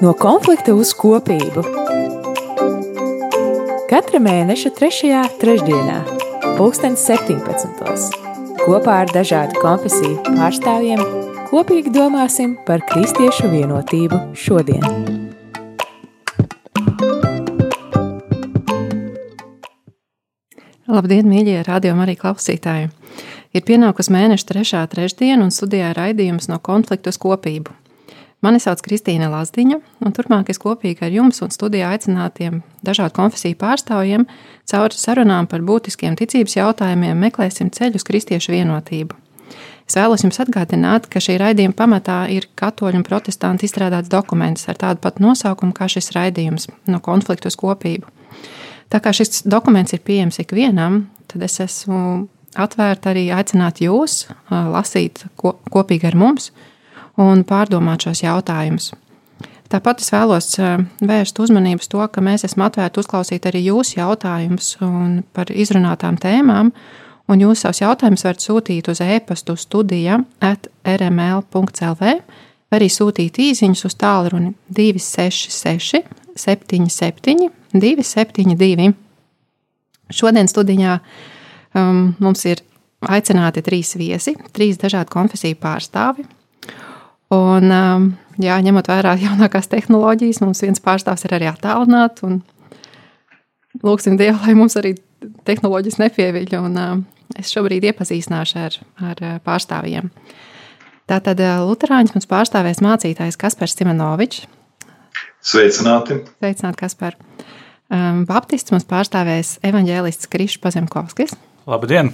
No konflikta uz kopību. Katra mēneša 3. trešdienā, 2017. kopā ar dažādu konfesiju pārstāvjiem kopīgi domāsim par kristiešu vienotību šodien. Labdien, mīļie radio arī klausītāji! Ir pienākusi mēneša trešā trešdiena un studijā raidījums no konfliktu uz kopību. Mani sauc Kristīna Lazdiņa, un turpmāk es kopīgi ar jums un studijā aicinātiem dažādu konfesiju pārstāvjiem caur sarunām par būtiskiem ticības jautājumiem meklēsim ceļu uz kristiešu vienotību. Es vēlos jums atgādināt, ka šī raidījuma pamatā ir katoļu un protestantu izstrādāts dokuments ar tādu pat nosaukumu kā šis raidījums - no konfliktu uz kopību. Tā kā šis dokuments ir pieejams ikvienam, tad es esmu atvērta arī aicināt jūs lasīt kopīgi ar mums un pārdomāt šos jautājumus. Tāpat es vēlos vērst uzmanību uz to, ka mēs esam atvērti uzklausīt arī jūsu jautājumus par izrunātām tēmām, un jūs savus jautājumus varat sūtīt uz e-pastu studija at rml.lv vai arī sūtīt īsiņus uz tālruni 266 77 272. Šodien studijā um, mums ir aicināti trīs viesi, trīs dažādu konfesiju pārstāvi – Un, um, jā, ņemot vērā jaunākās tehnoloģijas, mums viens pārstāvs ir arī attālināts. Lūksim Dievu, lai mums arī tehnoloģijas nepieviļ. Un, um, es šobrīd iepazīstināšu ar, ar uh, pārstāvjiem. Tātad uh, Lutāņus mums pārstāvēs mācītājs Kaspars Simonovičs. Sveicināti! Sveicināti, Kaspar! Um, Baptists mums pārstāvēs evaņģēlists Krišs Pazemkovskis. Labdien!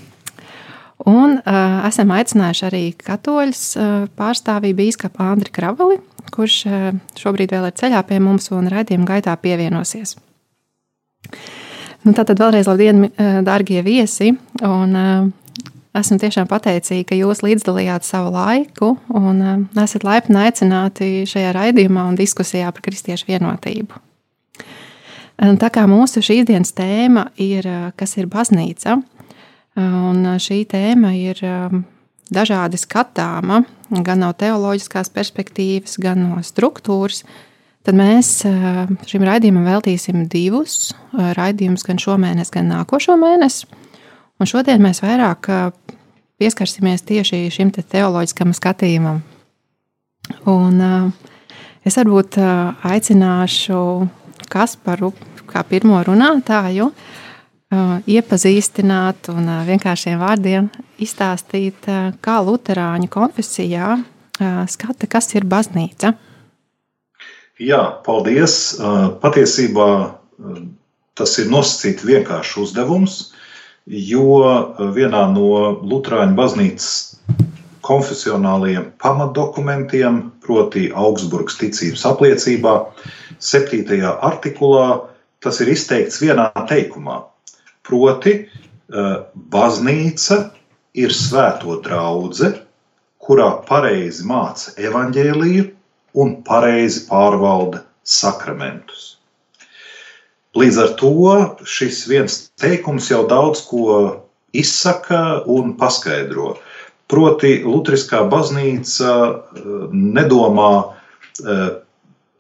Un uh, esam aicinājuši arī katoļus uh, pārstāvību bīskapu Andri Kravali, kurš uh, šobrīd vēl ir ceļā pie mums un raidījuma gaitā pievienosies. Nu, tātad vēlreiz labdien, uh, dārgie viesi! Un, uh, esmu tiešām pateicīga, ka jūs līdzdalījāt savu laiku un uh, esat laipni aicināti šajā raidījumā un diskusijā par kristiešu vienotību. Tā kā mūsu šīs dienas tēma ir, kas ir baznīca, Un šī tēma ir dažādi skatāma, gan no teoloģiskās perspektīvas, gan no struktūras. Tad mēs šim raidījumam veltīsim divus raidījumus, gan šomēnes, gan nākošo mēnesi. Un šodien mēs vairāk pieskarsimies tieši šim te teoloģiskam skatījumam. Un es varbūt aicināšu Kasparu kā pirmo runātāju iepazīstināt un vienkāršiem vārdiem izstāstīt, kā Lutāņu konfesijā skata, kas ir baznīca. Jā, paldies. Patiesībā tas ir nosacīti vienkāršs uzdevums, jo vienā no Lutāņu baznīcas konfesionālajiem pamatdokumentiem, proti, Augsburgas ticības apliecībā, 7. artikulā, tas ir izteikts vienā teikumā Proti, eh, baznīca ir svēto draudzene, kurā pareizi māca evaņģēliju un pareizi pārvalda sakramentus. Līdz ar to šis viens teikums jau daudz ko izsaka un paskaidro. Proti, Lutriskā baznīca eh, nedomā eh,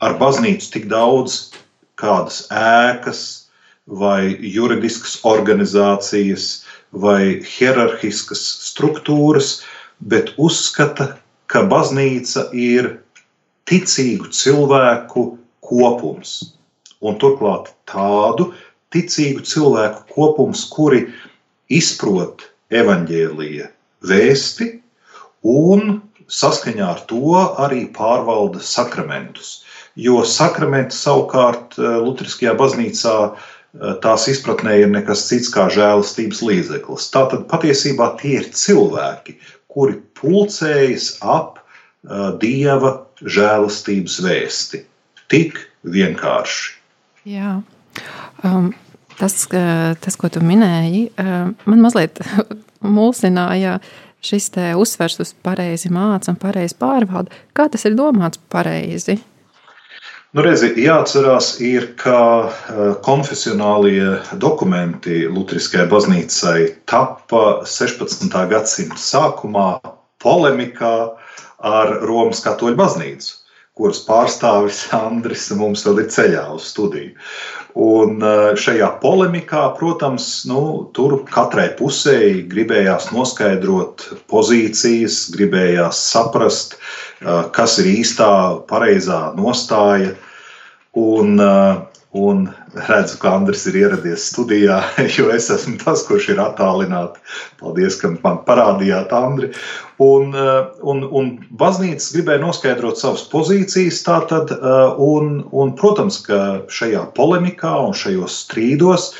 ar baznīcu tik daudz kādas ēkas, vai juridiskas organizācijas vai hierarhiskas struktūras, bet uzskata, ka baznīca ir ticīgu cilvēku kopums. Un turklāt tādu ticīgu cilvēku kopums, kuri izprot evaņģēlīja vēsti un saskaņā ar to arī pārvalda sakramentus. Jo sakramenti savukārt eh, Lutriskajā baznīcā uh, tās izpratnē ir nekas cits kā žēlastības līdzeklis. Tātad patiesībā tie ir cilvēki, kuri pulcējas ap uh, dieva žēlastības vēsti. Tik vienkārši. Jā. Um, tas, tas, ko tu minēji, um, man mazliet mulsināja šis uzsvers uz pareizi mācību un pareizi pārvaldu. Kā tas ir domāts pareizi? Nu, redzi, jāatcerās, ir, ka eh, konfesionālie dokumenti Lutriskajai baznīcai tappa 16. gadsimta sākumā, polemikā ar Romas katoļu baznīcu kuras pārstāvis Andris mums vēl ir ceļā uz studiju. Un eh, šajā polemikā, protams, nu, tur katrai pusē gribējās noskaidrot pozīcijas, gribējās saprast, eh, kas ir īstā, pareizā nostāja. Un, uh, Un redzu, ka Andris ir ieradies studijā, jo es esmu tas, kurš ir attālināti. Paldies, ka man parādījāt, Andri. Un, eh, un, un baznīca gribēja noskaidrot savas pozīcijas. Tātad, eh, un, un, protams, ka šajā polemikā un šajos strīdos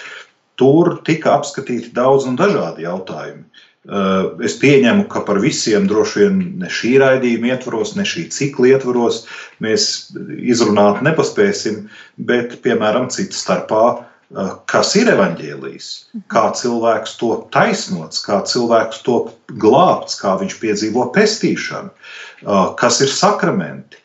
tur tika apskatīti daudz un dažādi jautājumi. Eh, es pieņemu, ka par visiem droši vien ne šī raidījuma ietvaros, ne šī cikla ietvaros mēs izrunāt nepaspēsim, bet, piemēram, citu starpā, eh, kas ir evaņģēlijs, kā cilvēks to taisnots, kā cilvēks to glābts, kā viņš piedzīvo pestīšanu, eh, kas ir sakramenti,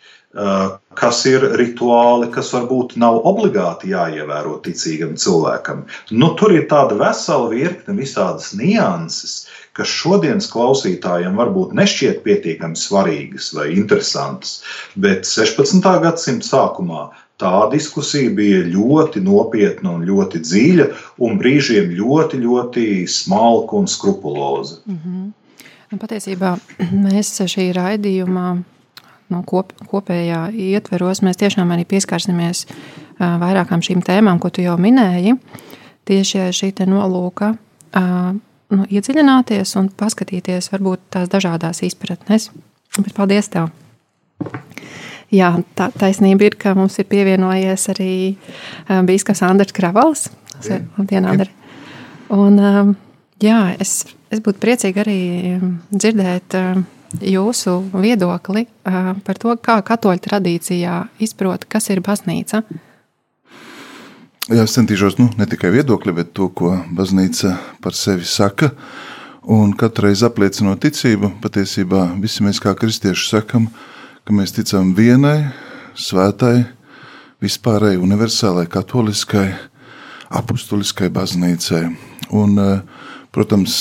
kas ir rituāli, kas varbūt nav obligāti jāievēro ticīgam cilvēkam. Nu, tur ir tāda vesela virkne visādas nianses, kas šodienas klausītājiem varbūt nešķiet pietiekami svarīgas vai interesantas, bet 16. gadsimta sākumā tā diskusija bija ļoti nopietna un ļoti dziļa, un brīžiem ļoti, ļoti smalka un skrupuloza. Mm -hmm. Un patiesībā mēs šī raidījumā no kop, kopējā ietveros mēs tiešām arī pieskarsimies vairākām šīm tēmām, ko tu jau minēji. Tieši šī nolūka nu, iedziļināties un paskatīties varbūt tās dažādās izpratnes. Bet paldies tev! Jā, tā taisnība ir, ka mums ir pievienojies arī um, Bīskaps Andris Kravals. Labdien, Andri! Un, um, jā, es, es būtu priecīgi arī dzirdēt um, jūsu viedokli uh, par to, kā katoļu tradīcijā izprot, kas ir baznīca. Jā, es centīšos nu, ne tikai viedokli, bet to, ko baznīca par sevi saka. Un katru reizi apliecinot ticību, patiesībā visi mēs kā kristieši sakam, ka mēs ticam vienai, svētai, vispārēji, universālai, katoliskai, apustuliskai baznīcai. Un, protams,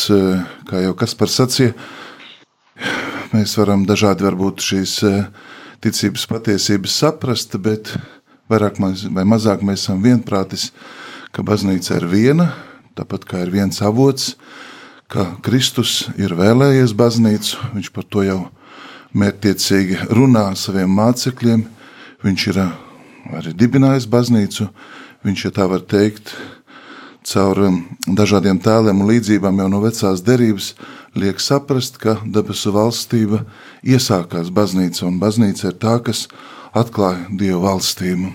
kā jau kas par sacīja, mēs varam dažādi varbūt šīs ticības patiesības saprast, bet vairāk vai mazāk mēs esam vienprātis, ka baznīca ir viena, tāpat kā ir viens avots, ka Kristus ir vēlējies baznīcu, viņš par to jau mērķtiecīgi runā saviem mācekļiem, viņš ir arī dibinājis baznīcu, viņš, ja tā var teikt, caur dažādiem tēliem un līdzībām jau no vecās derības liek saprast, ka debesu valstība iesākās baznīca, un baznīca ir tā, kas atklāja Dieva valstību.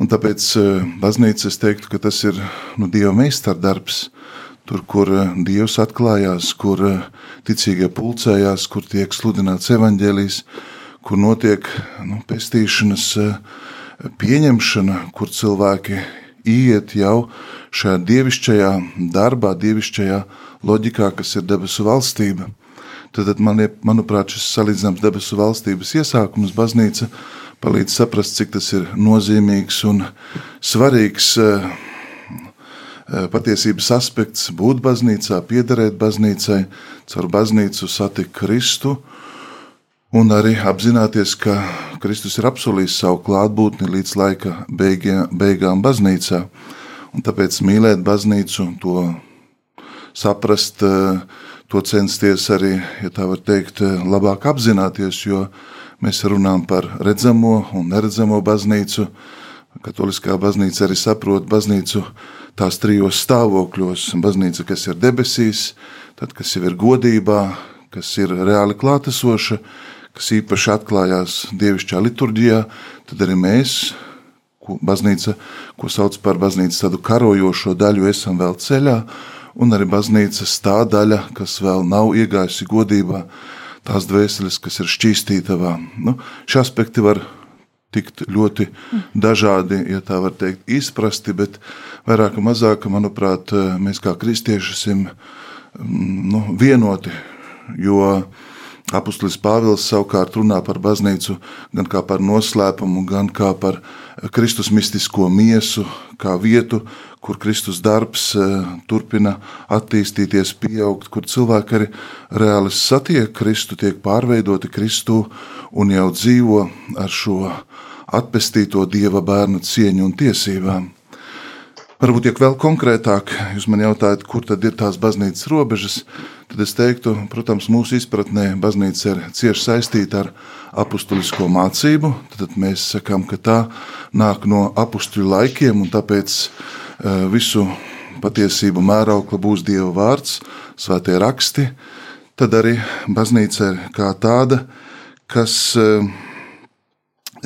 Un tāpēc eh, baznīca es teiktu, ka tas ir nu, Dieva meistardarbs, tur, kur eh, Dievs atklājās, kur eh, ticīgie pulcējās, kur tiek sludināts evaņģēlijs, kur notiek nu, pestīšanas pieņemšana, kur cilvēki iet jau šajā dievišķajā darbā, dievišķajā loģikā, kas ir debesu valstība. Tad, man, manuprāt, šis salīdzināms debesu valstības iesākums baznīca palīdz saprast, cik tas ir nozīmīgs un svarīgs eh, eh, patiesības aspekts būt baznīcā, piederēt baznīcai, caur baznīcu satikt Kristu un arī apzināties, ka Kristus ir apsolījis savu klātbūtni līdz laika beigiem, beigām baznīcā. Un tāpēc mīlēt baznīcu, to saprast, uh, to censties arī, ja tā var teikt, labāk apzināties, jo mēs runājam par redzamo un neredzamo baznīcu. Katoliskā baznīca arī saprot baznīcu tās trijos stāvokļos. Baznīca, kas ir debesīs, tad, kas jau ir godībā, kas ir reāli klātesoša, kas īpaši atklājās dievišķā liturģijā, tad arī mēs, ko baznīca, ko sauc par baznīcas tādu karojošo daļu, esam vēl ceļā, un arī baznīcas tā daļa, kas vēl nav iegājusi godībā, tās dvēseles, kas ir šķīstītavā. Nu, šie aspekti var tikt ļoti dažādi, ja tā var teikt, izprasti, bet vairāk vai mazāk, manuprāt, mēs kā kristieši esam mm, nu, vienoti, jo Apostolis Pāvils savukārt runā par baznīcu gan kā par noslēpumu, gan kā par Kristus mistisko miesu, kā vietu, kur Kristus darbs eh, turpina attīstīties, pieaugt, kur cilvēki arī reāli satiek Kristu, tiek pārveidoti Kristu un jau dzīvo ar šo atpestīto Dieva bērnu cieņu un tiesībām. Varbūt, ja vēl konkrētāk, jūs man jautājat, kur tad ir tās baznīcas robežas, tad es teiktu, protams, mūsu izpratnē baznīca ir cieši saistīta ar apustulisko mācību. Tad mēs sakām, ka tā nāk no apstuļu laikiem, un tāpēc eh, visu patiesību mēraukla būs Dieva vārds, svētie raksti. Tad arī baznīca ir kā tāda, kas eh,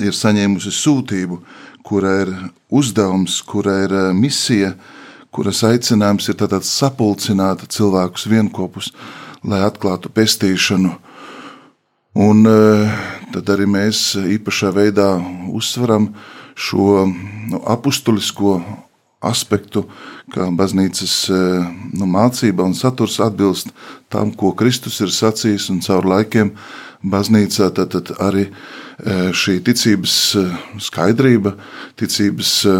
ir saņēmusi sūtību kura ir uzdevums, kura ir eh, misija, kuras aicinājums ir tāds sapulcināt cilvēkus vienopus, lai atklātu pestīšanu. Un eh, tad arī mēs īpašā veidā uzsveram šo nu, apustulisko aspektu, kā baznīcas eh, nu, mācība un saturs atbilst tam, ko Kristus ir sacījis, un caur laikiem baznīcā tad, tad arī e, šī ticības e, skaidrība, ticības e,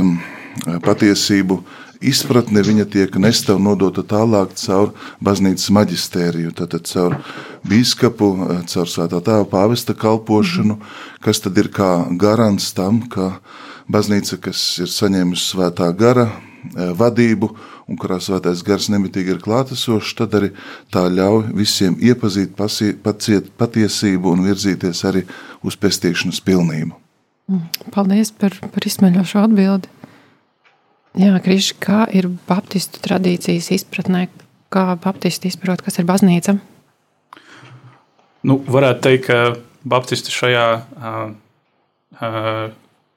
patiesību izpratne viņa tiek nesta un nodota tālāk caur baznīcas maģistēriju, tātad caur biskupu, caur svētā tēva pāvesta kalpošanu, kas tad ir kā garants tam, ka baznīca, kas ir saņēmusi svētā gara vadību un kurā svētais gars nemitīgi ir klātesošs, tad arī tā ļauj visiem iepazīt pasie, paciet, patiesību un virzīties arī uz pestīšanas pilnību. Mm, paldies par, par izsmeļošo atbildi. Jā, Kriši, kā ir baptistu tradīcijas izpratnē, kā baptisti izprot, kas ir baznīca? Nu, varētu teikt, ka baptisti šajā uh, uh,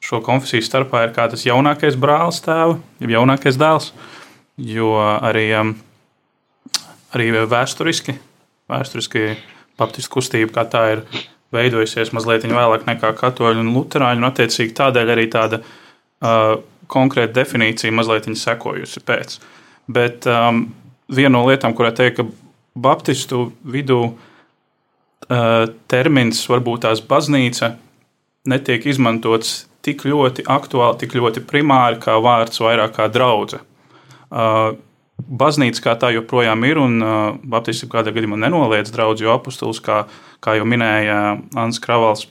šo konfesiju starpā ir kā tas jaunākais brālis tēva, jau jaunākais dēls. Jo arī, um, arī vēsturiski, vēsturiski baptistu kustība kā tā ir veidojusies mazliet vēlāk nekā katoļu un luterāņu, un attiecīgi tādēļ arī tāda uh, konkrēta definīcija mazliet sekojusi pēc. Bet um, viena no lietām, kurā teikt, ka baptistu vidū uh, termins, varbūt tās baznīca, netiek izmantots tik ļoti aktuāli, tik ļoti primāri kā vārds vairāk kā draudzene. Uh, baznīca kā tā joprojām ir, un uh, Baptisti kādā gadījumā nenoliedz draugu, jo apustulis, kā, kā jau minēja Ants Kravals,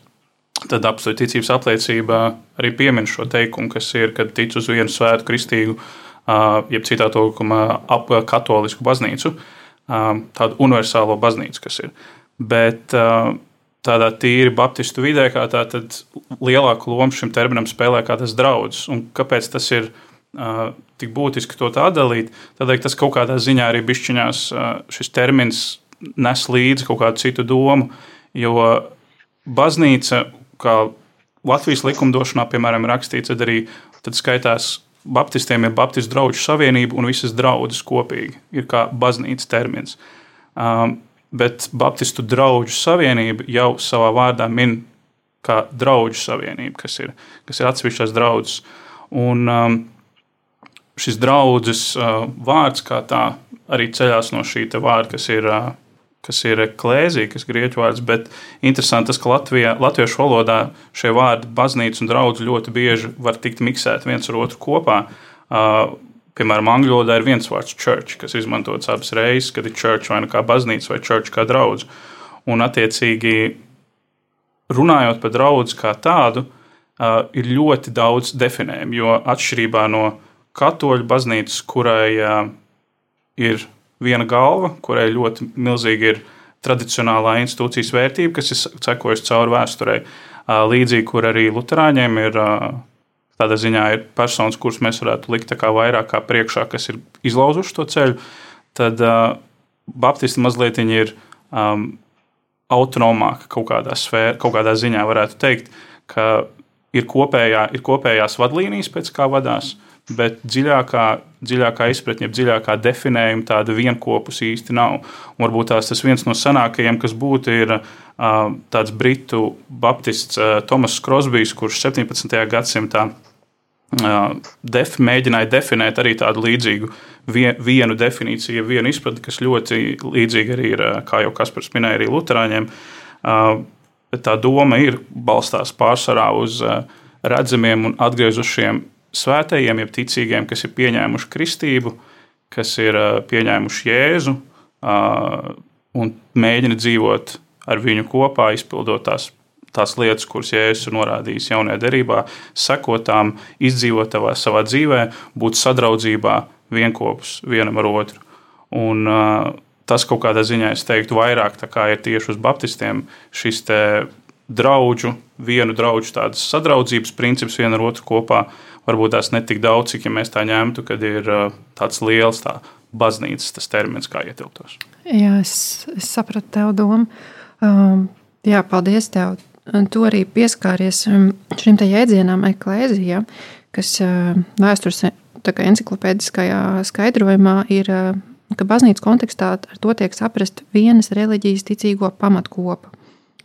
tad apstākļu ticības apliecība arī piemin šo teikumu, kas ir, kad tic uz vienu svētu kristīgu, uh, jeb citā tulkumā, ap katolisku baznīcu, tādu universālo baznīcu, kas ir. Bet tādā tīri baptistu vidē, kā tā, lielāku lomu šim terminam spēlē kā tas draugs. Un kāpēc tas ir? uh, tik būtiski to tā atdalīt, tad tas kaut kādā ziņā arī bišķiņās uh, šis termins nes līdzi kaut kādu citu domu. Jo baznīca, kā Latvijas likumdošanā, piemēram, rakstīts, tad arī tad skaitās Baptistiem ir Baptistu draugu savienība un visas draudzes kopīgi. Ir kā baznīcas termins. Um, bet Baptistu draugu savienība jau savā vārdā min kā draugu savienība, kas ir, kas ir atsevišķas draudzes. Un, um, šis draudzes uh, vārds kā tā arī ceļās no šī vārda, kas ir, uh, kas ir klēzija, kas ir grieķu vārds. Bet interesanti tas, ka Latvijā, latviešu valodā šie vārdi baznīca un draudz ļoti bieži var tikt miksēti viens ar otru kopā. Uh, piemēram, angļu valodā ir viens vārds church, kas izmantots abas reizes, kad ir church vai nu kā baznīca vai church kā draudz. Un attiecīgi runājot par draugu kā tādu, ir ļoti daudz definējumu, jo atšķirībā no katoļu baznīcas, kurai ir viena galva, kurai ļoti milzīgi ir tradicionālā institūcijas vērtība, kas ir sekojusi cauri vēsturei. Līdzīgi, kur arī Lutāņiem ir tādā ziņā ir personas, kuras mēs varētu likt kā vairāk kā priekšā, kas ir izlauzuši to ceļu, tad uh, Baptisti mazliet ir um, autonomāka kaut kādā sfērā, kaut kādā ziņā varētu teikt, ka ir, kopējā, ir kopējās vadlīnijas, pēc kā vadās. Bet dziļākā, dziļākā izpratne, dziļākā definējuma tāda vienopus īsti nav. Un varbūt tās tas viens no senākajiem, kas būtu, ir uh, tāds britu baptists uh, Tomas Krosbijs, kurš 17. gadsimtā uh, def, mēģināja definēt arī tādu līdzīgu vien, vienu definīciju, vienu izpratni, kas ļoti līdzīga arī ir, kā jau Kaspars minēja, arī Lutāņiem. Tā doma ir balstās pārsvarā uz redzamiem un atgriezušiem svētajiem, jeb ticīgiem, kas ir pieņēmuši kristību, kas ir pieņēmuši Jēzu un mēģina dzīvot ar viņu kopā, izpildot tās, tās lietas, kuras Jēzus ir norādījis jaunajā derībā, sekotām, izdzīvot savā dzīvē, būt sadraudzībā, vienopus vienam ar otru. Un, uh, tas kaut kādā ziņā, es teiktu, vairāk ir tieši uz Baptistiem šis draugu, vienu draugu tādas sadraudzības princips viena ar otru kopā. Varbūt tās ne tik daudz, cik ja mēs tā ņemtu, kad ir tāds liels tā baznīcas tas termins, kā ietilptos. Jā, es, es sapratu tev domu. Um, jā, paldies tev. Tu arī pieskāries um, šim te jēdzienam eklēzija, kas uh, vēstures enciklopēdiskajā skaidrojumā ir uh, ka baznīcas kontekstā ar to tiek saprast vienas reliģijas ticīgo pamatkopa,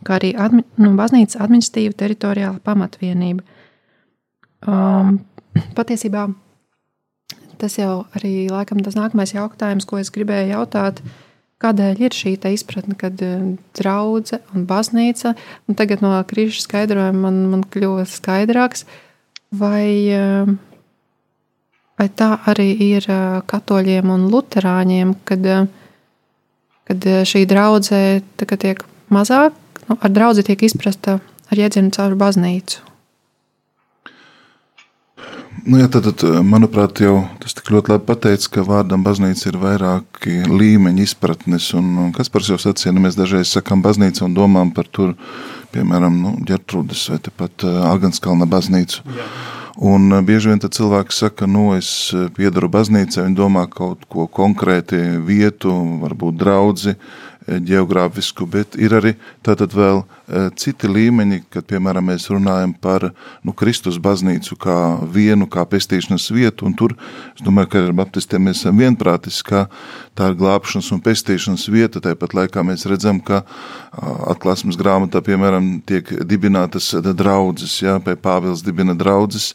kā arī admi, nu, baznīcas administratīva teritoriāla pamatvienība. Um, patiesībā tas jau arī laikam tas nākamais jautājums, ko es gribēju jautāt. Kādēļ ir šī izpratne, kad uh, draudzene un baznīca, un tagad no krīža skaidrojuma man, man kļuva skaidrāks, vai uh, Vai tā arī ir katoļiem un luterāņiem, kad, kad šī draudzene tiek mazāk, nu, ar draugu tiek izprasta ar jēdzienu caur baznīcu? Nu, jā, tad, tad, manuprāt, jau tas tik ļoti labi pateicis, ka vārdam baznīca ir vairāki līmeņi izpratnes. Un, un kas par sevi sacīja, nu, mēs dažreiz sakām baznīca un domām par tur, piemēram, nu, ģertrūdas vai pat uh, Aganskalna baznīcu. Jā. Un eh, bieži vien cilvēki saka, nu, es eh, piedaru baznīcai, viņi domā kaut ko konkrēti, vietu, varbūt draugu, eh, geogrāfisku, bet ir arī tātad vēl citi līmeņi, kad, piemēram, mēs runājam par nu, Kristus baznīcu kā vienu, kā pestīšanas vietu, un tur, es domāju, ka ar baptistiem mēs esam vienprātis, ka tā ir glābšanas un pestīšanas vieta, tāpat laikā mēs redzam, ka atklāsmes grāmatā, piemēram, tiek dibinātas draudzes, jā, pie Pāvils dibina draudzes,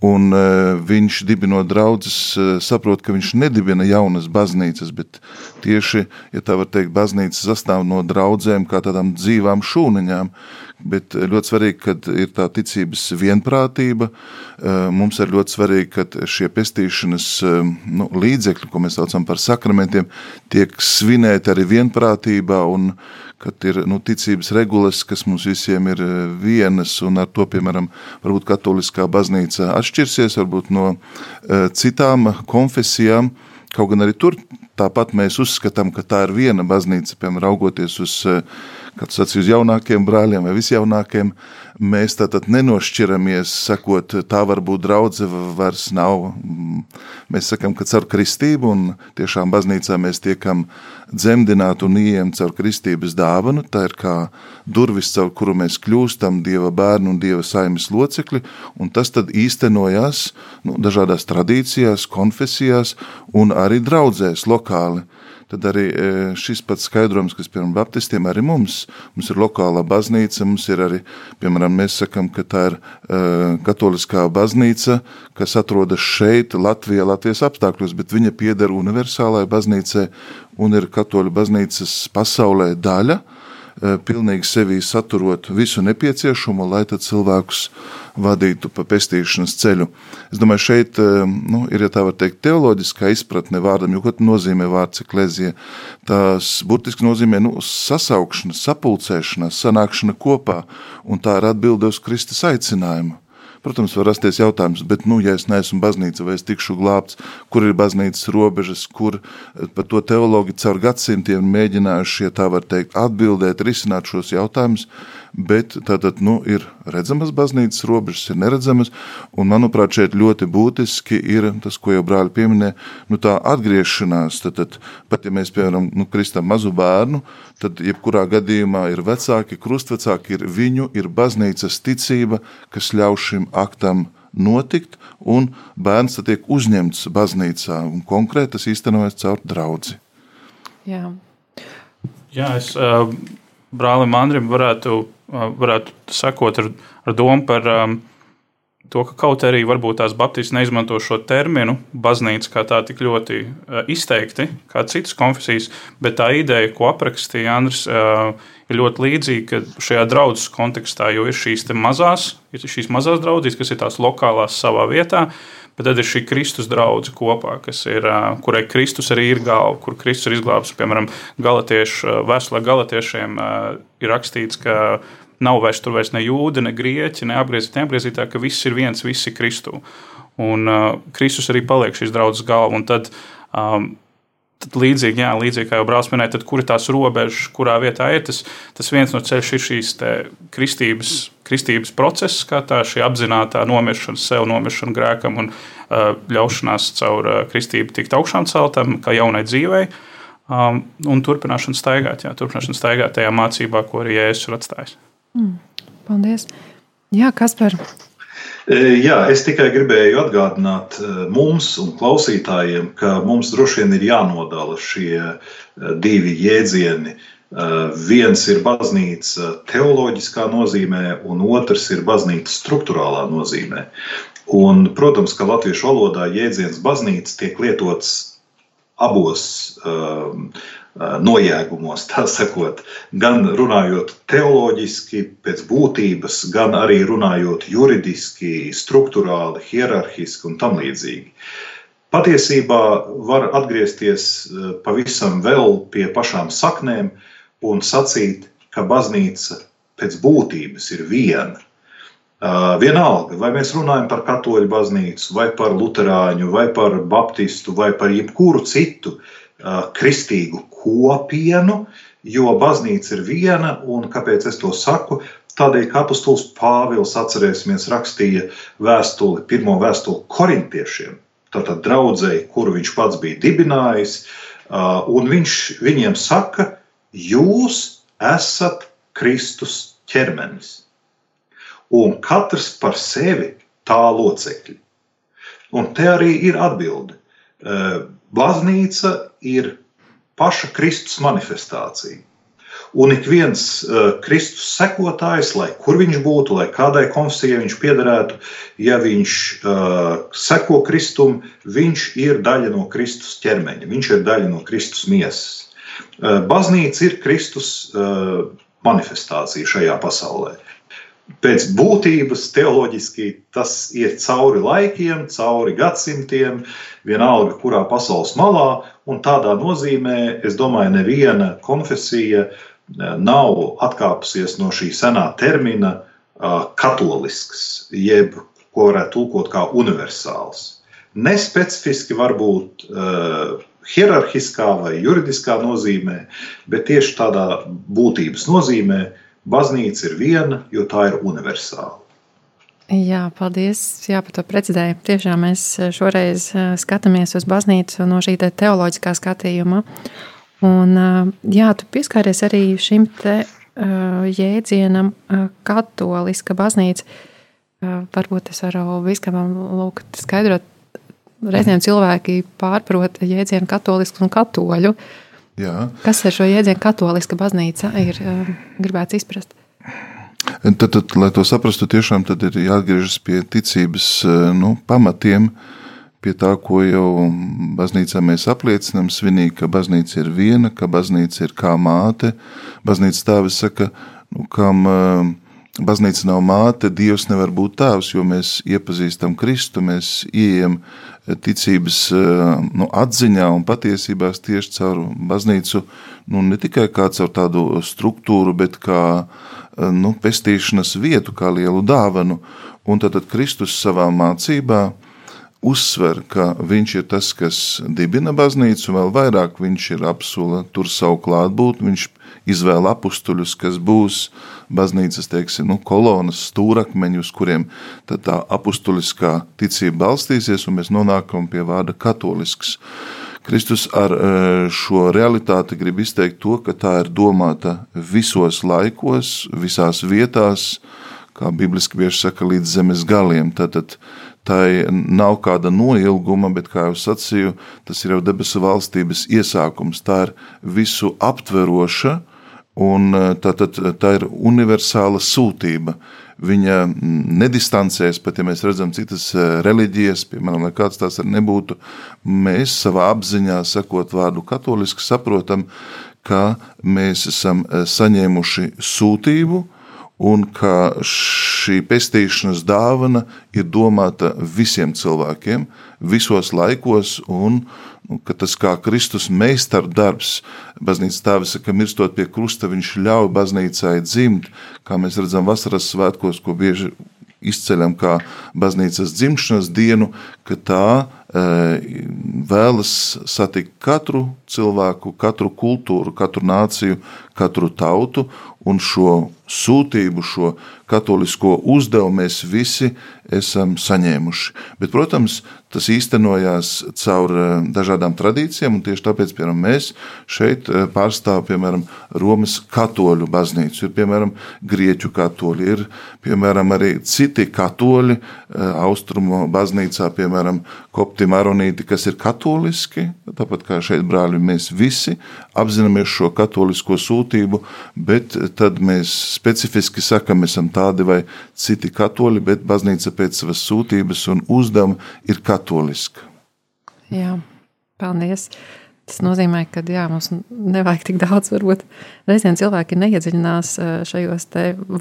Un uh, viņš dibinot draugus, uh, saprot, ka viņš nedibina jaunas baznīcas, bet tieši, ja tā var teikt, baznīca sastāv no draudzēm, kā tādām dzīvām šūniņām. Bet ļoti svarīgi, ka ir tā ticības vienprātība. Uh, mums ir ļoti svarīgi, ka šie pestīšanas uh, nu, līdzekļi, ko mēs saucam par sakramentiem, tiek svinēti arī vienprātībā un kad ir nu, ticības regulas, kas mums visiem ir eh, vienas, un ar to, piemēram, varbūt katoliskā baznīca atšķirsies varbūt no citām konfesijām, kaut gan arī tur tāpat mēs uzskatām, ka tā ir viena baznīca, piemēram, raugoties uz, uh, kad sacīju, uz jaunākiem brāļiem vai visjaunākiem, mēs tātad nenošķiramies, sakot, tā varbūt draudze vairs nav. Mēs sakam, ka caur kristību un tiešām baznīcā mēs tiekam dzemdināti un ieejam caur kristības dāvanu. Tā ir kā durvis, caur kuru mēs kļūstam Dieva bērnu un Dieva saimes locekļi, un tas tad īstenojās nu, dažādās tradīcijās, konfesijās un arī draudzēs lokāli tad arī e, šis pats skaidrojums, kas piemēram baptistiem arī mums, mums ir lokālā baznīca, mums ir arī, piemēram, mēs sakam, ka tā ir uh, katoliskā baznīca, kas atrodas šeit, Latvijā, Latvijas apstākļos, bet viņa pieder universālajai baznīcai un ir katoļu baznīcas pasaulē daļa, uh, pilnīgi sevī saturot visu nepieciešamo, lai tad cilvēkus vadītu pa pestīšanas ceļu. Es domāju, šeit eh, nu, ir, ja tā var teikt, teoloģiskā izpratne vārdam, jo ko nozīmē vārds eklezija. Tas burtiski nozīmē nu, sasaukšana, sapulcēšanās, sanākšana kopā, un tā ir atbilde uz Kristus aicinājumu. Protams, var rasties jautājums, bet, nu, ja es neesmu baznīca, vai es tikšu glābts, kur ir baznīcas robežas, kur eh, par to teologi caur gadsimtiem mēģinājuši, ja tā var teikt, atbildēt, risināt šos jautājumus, bet tātad nu, ir redzamas baznīcas robežas, ir neredzamas. Un, manuprāt, šeit ļoti būtiski ir tas, ko jau brāļi pieminēja, nu, tā atgriešanās. Tad, tad, pat ja mēs, piemēram, nu, kristam mazu bērnu, tad jebkurā gadījumā ir vecāki, krustvecāki, ir viņu, ir baznīcas ticība, kas ļauj šim aktam notikt, un bērns tiek uzņemts baznīcā. Un konkrēti tas īstenojas caur draugu. Jā. Jā, es uh, brālim Andrim varētu varētu sakot ar, ar domu par um, to, ka kaut arī varbūt tās Baptisti neizmanto šo terminu baznīca kā tā tik ļoti uh, izteikti, kā citas konfesijas, bet tā ideja, ko aprakstīja Andris, uh, ir ļoti līdzīga šajā draudzes kontekstā, jo ir šīs mazās, ir šīs mazās draudzes, kas ir tās lokālās savā vietā, bet tad ir šī Kristus draudzene kopā, ir, kurai Kristus arī ir galva, kur Kristus ir izglābs. Piemēram, Galatiešu, vēstulē Galotiešiem ir rakstīts, ka nav vairs tur vairs ne jūdi, ne grieķi, ne apgriezīti, neapgriezītā, ka viss ir viens, viss ir Kristu. Un uh, Kristus arī paliek šīs draudzes galva. Un tad, um, līdzīgi, jā, līdzīgi kā jau brālis minēja, tad kur ir tās robežas, kurā vietā ir tas, tas viens no ceļš ir šīs kristības, kristības process, kā tā apzināta nomiršana sev, nomiršana grēkam un uh, ļaušanās caur uh, kristību tikt augšām celtam, kā jaunai dzīvei. Um, un turpināšana staigāt, jā, turpināšana staigāt tajā mācībā, ko arī Jēzus ir atstājis. Mm, paldies! Jā, kas par? Jā, es tikai gribēju atgādināt mums un klausītājiem, ka mums droši vien ir jānodala šie divi jēdzieni. Viens ir baznīca teoloģiskā nozīmē, un otrs ir baznīca struktūrālā nozīmē. Un, protams, ka latviešu valodā jēdziens baznīca tiek lietots abos um, nojēgumos, tā sakot, gan runājot teoloģiski, pēc būtības, gan arī runājot juridiski, struktūrāli, hierarhiski un tam līdzīgi. Patiesībā var atgriezties pavisam vēl pie pašām saknēm un sacīt, ka baznīca pēc būtības ir viena. Vienalga, vai mēs runājam par katoļu baznīcu, vai par luterāņu, vai par baptistu, vai par jebkuru citu kristīgu kopienu, jo baznīca ir viena, un kāpēc es to saku? Tādēļ, ka apustulis Pāvils, atcerēsimies, rakstīja vēstuli, pirmo vēstuli korintiešiem, tātad draudzēji, kuru viņš pats bija dibinājis, un viņš viņiem saka, jūs esat Kristus ķermenis, un katrs par sevi tā locekļi. Un te arī ir atbilde. Baznīca ir paša Kristus manifestācija. Un ik viens uh, Kristus sekotājs, lai kur viņš būtu, lai kādai konfesijai viņš piederētu, ja viņš uh, seko Kristum, viņš ir daļa no Kristus ķermeņa, viņš ir daļa no Kristus miesas. Uh, baznīca ir Kristus uh, manifestācija šajā pasaulē. Pēc būtības teoloģiski tas ir cauri laikiem, cauri gadsimtiem, vienalga kurā pasaules malā, tādā nozīmē, es domāju, neviena konfesija e, nav atkāpusies no šī senā termina e, katolisks, jeb ko varētu tulkot kā universāls. Nespecifiski varbūt uh, hierarhiskā vai juridiskā nozīmē, bet tieši tādā būtības nozīmē, uh, Baznīca ir viena, jo tā ir universāla. Jā, paldies jā, par to precizējumu. Tiešām mēs šoreiz skatāmies uz baznīcu no šī te teoloģiskā skatījuma. Un, jā, tu pieskāries arī šim te jēdzienam, katoliska baznīca. Varbūt es varu viskam lūgt skaidrot. Reizēm cilvēki pārprot jēdzienu katolisku un katoļu. Uh, Jā. Kas ar šo jēdzienu katoliska baznīca ir um, gribēts izprast? Tad, tad, lai to saprastu, tiešām ir jāatgriežas pie ticības uh, nu, pamatiem, pie tā, ko jau baznīcā mēs apliecinām. Svinīgi, ka baznīca ir viena, ka baznīca ir kā māte. Baznīcas tēvis saka, nu, kam uh, baznīca nav māte, Dievs nevar būt tēvs, jo mēs iepazīstam Kristu, mēs ieejam ticības eh, nu, atziņā un patiesībā tieši caur baznīcu, nu, ne tikai kā caur tādu struktūru, bet kā eh, nu, pestīšanas vietu, kā lielu dāvanu. Un tad, tad Kristus savā mācībā uzsver, ka viņš ir tas, kas dibina baznīcu, vēl vairāk viņš ir apsula tur savu klātbūtni, viņš izvēla apstuļus, kas būs baznīcas teiksim, nu, kolonas, stūrakmeņi, uz kuriem tā apustuliskā ticība balstīsies, un mēs nonākam pie vārda katolisks. Kristus ar e, šo realitāti grib izteikt to, ka tā ir domāta visos laikos, visās vietās, kā bibliski bieži saka, līdz zemes galiem. Tātad tai nav kāda noilguma, bet, kā jau sacīju, tas ir jau debesu valstības iesākums. Tā ir visu aptveroša, Un eh, tā, tā, tā ir universāla sūtība. viņa nedistancēs, pat ja mēs redzam citas reliģijas, piemēram, kāds tās arī nebūtu, mēs savā apziņā, sakot vārdu katoliski, saprotam, ka mēs esam saņēmuši sūtību, un ka šī pestīšanas dāvana ir domāta visiem cilvēkiem, visos laikos, un nu, ka tas kā Kristus meistara darbs, baznīcas tēvs, ka mirstot pie krusta, viņš ļauj baznīcai dzimt, kā mēs redzam vasaras svētkos, ko bieži izceļam kā baznīcas dzimšanas dienu, ka tā e, vēlas satikt katru cilvēku, katru kultūru, katru nāciju, katru tautu un šo sūtību, šo katolisko uzdevumu mēs visi esam saņēmuši. Bet, protams, tas īstenojās caur eh, dažādām tradīcijām, un tieši tāpēc piemēram, mēs šeit eh, pārstāvam piemēram, Romas katoļu baznīcu. Ir piemēram Grieķu katoļi, ir piemēram, arī citi katoļi eh, austrumu baznīcā, piemēram, kopti maronīti, kas ir katoliski. Tāpat kā šeit brāļi, mēs visi apzināmies šo katolisko sūtību, bet tad mēs specifiski sakam, esam tādi vai citi katoļi, bet baznīca pēc savas sūtības un uzdevuma ir katoliska. Jā, paldies! Tas nozīmē, ka jā, mums nevajag tik daudz. Varbūt reizēm cilvēki neiedziļinās šajos